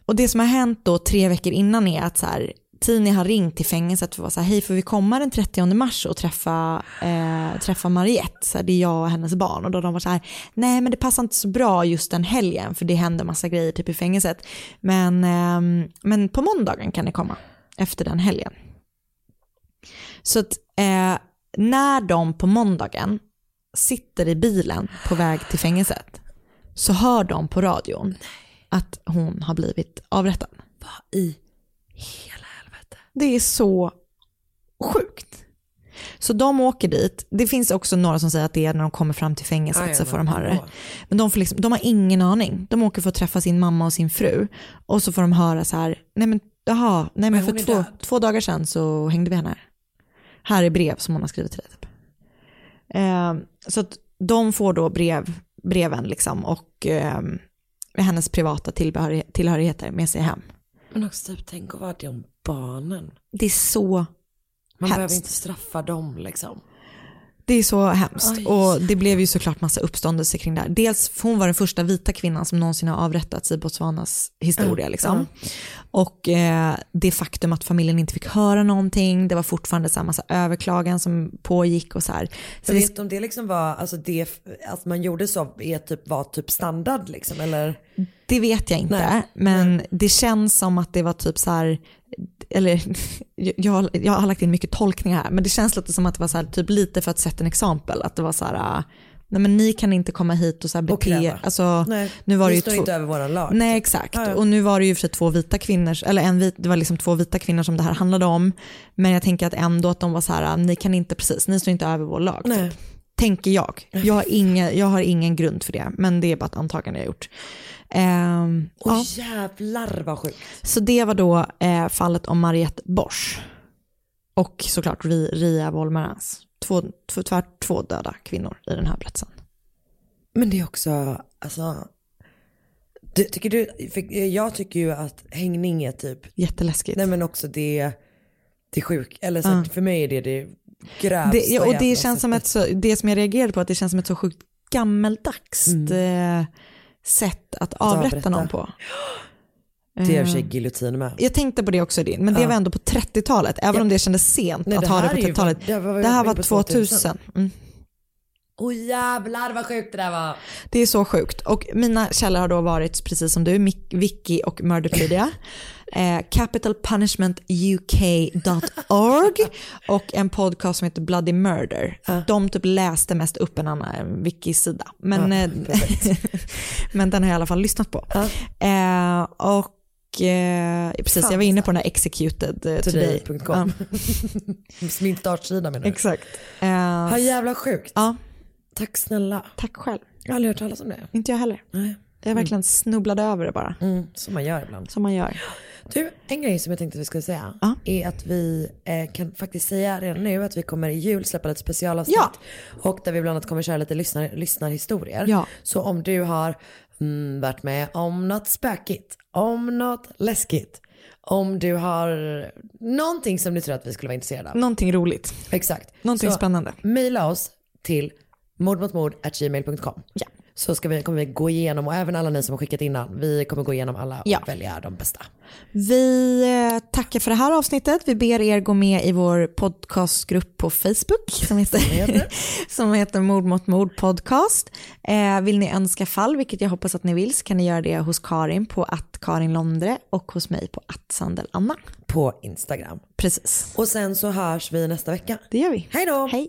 Och det som har hänt då tre veckor innan är att så här, Tini har ringt till fängelset för att vara så här, hej får vi komma den 30 mars och träffa, eh, träffa Mariette, så här, det är jag och hennes barn. Och då har de varit så här, nej men det passar inte så bra just den helgen för det händer massa grejer typ i fängelset. Men, eh, men på måndagen kan ni komma, efter den helgen. Så att eh, när de på måndagen sitter i bilen på väg till fängelset så hör de på radion att hon har blivit avrättad.
Vad i hela...
Det är så sjukt. Så de åker dit. Det finns också några som säger att det är när de kommer fram till fängelset
Ah,
så får de höra det. Men de, får liksom, de har ingen aning. De åker för att träffa sin mamma och sin fru. Och så får de höra så här, nej men jaha, nej men
Men
för två, två dagar sedan så hängde vi henne här. Här är brev som hon har skrivit till dig. Typ. Eh, så att de får då brev, breven liksom och eh, hennes privata tillhörigheter med sig hem.
Men också typ, tänk att vara de barnen.
Det är så
Man
hemskt.
behöver inte straffa dem liksom.
Det är så hemskt
Oj.
och det blev ju såklart massa uppståndelse kring det här. Dels hon var den första vita kvinnan som någonsin har avrättats i Botswanas historia.
Mm,
Liksom. Och eh, det faktum att familjen inte fick höra någonting, det var fortfarande så här massa överklagan som pågick och så här. Så det,
vet du om det liksom var, alltså det, att man gjorde så är typ, var typ standard liksom eller?
det vet jag inte,
Nej,
men det känns som att det var typ så här, eller jag, jag har lagt in mycket tolkningar här, men det känns lite som att det var så här, typ lite för att sätta en exempel, att det var så här, ah, nej men ni kan inte komma hit och så här
Och
bete
kräva.
alltså,
Nej,
nu var det ju
står
två-
inte över våran lag.
Nej exakt,
Ja, ja.
och nu var det ju för sig två vita kvinnor, eller en vit, det var liksom två vita kvinnor som det här handlade om, men jag tänker att ändå att de var så här, ah, ni kan inte precis, ni står inte över vår lag. Typ. Tänker jag. Jag har, inga, jag har ingen grund för det, men det är bara ett antagande jag har gjort. Ehm,
Åh
ja.
jävlar vad sjukt.
Så det var då eh, fallet om Mariette Bosch. Och såklart Ri- Ria Wolmarans. Två, två, två, två döda kvinnor i den här berättelsen.
Men det är också, alltså, du, tycker du, jag tycker ju att hängning är typ,
Jätteläskigt.
nej men också det, det är sjuk, eller så att för mig är det det grövsta
ja, och det känns som ett
sättet.
så, det som jag reagerade på, att det känns som ett så sjukt gammeldags eh, sätt att avrätta
avrätta.
någon på.
Det för sig
Eh,
giljotin med.
Jag tänkte på det också din, men det
Ja.
var ändå på 30-talet, även
Ja.
om det kändes sent
Nej,
att ha det på
är ju-
30-talet.
det
Det här var
på
2000. Mm.
Åh jävlar vad sjukt det där var.
Det är så sjukt. Och mina källor har då varit, precis som du, Vicky och Murderpedia. eh, capitalpunishmentuk.org och en podcast som heter Bloody Murder. De typ läste mest upp en annan en wiki-sida. Men,
Ja,
eh, men den har jag i alla fall lyssnat på. Eh, och eh, precis, jag var inne på den här executed eh, today.
Today.com. Min startsida menar du?
Exakt. Eh,
Ja jävla sjukt.
Ja.
Tack snälla.
Tack själv.
Jag har aldrig hört talas om det.
Inte jag heller.
Nej.
Jag verkligen snubblade över det bara.
Mm, som man gör ibland.
Som man gör.
Du, en grej som jag tänkte att vi skulle säga
Ja.
är att vi eh, kan faktiskt säga redan nu att vi kommer i jul släppa ett specialavsnitt.
Ja.
Och där vi bland annat kommer köra lite lyssnar, lyssnarhistorier.
Ja.
Så om du har mm, varit med om något spökigt, om något läskigt, om du har någonting som du tror att vi skulle vara intresserade av.
Någonting roligt.
Exakt.
Någonting
Så
spännande.
Mejla oss till mordmotmord.gmail.com.
Ja.
Så ska vi, kommer vi gå igenom, och även alla ni som har skickat innan, vi kommer gå igenom alla och
Ja.
välja de bästa.
Vi eh, tackar för det här avsnittet. Vi ber er gå med i vår podcastgrupp på Facebook som heter, som heter Mord mot mord podcast. Eh, vill ni önska fall, vilket jag hoppas att ni vill, så kan ni göra det hos Karin på att Karin Londre och hos mig på att Sandel Anna.
På Instagram.
Precis.
Och sen så hörs vi nästa vecka.
Det gör vi.
Hej då!
Hej.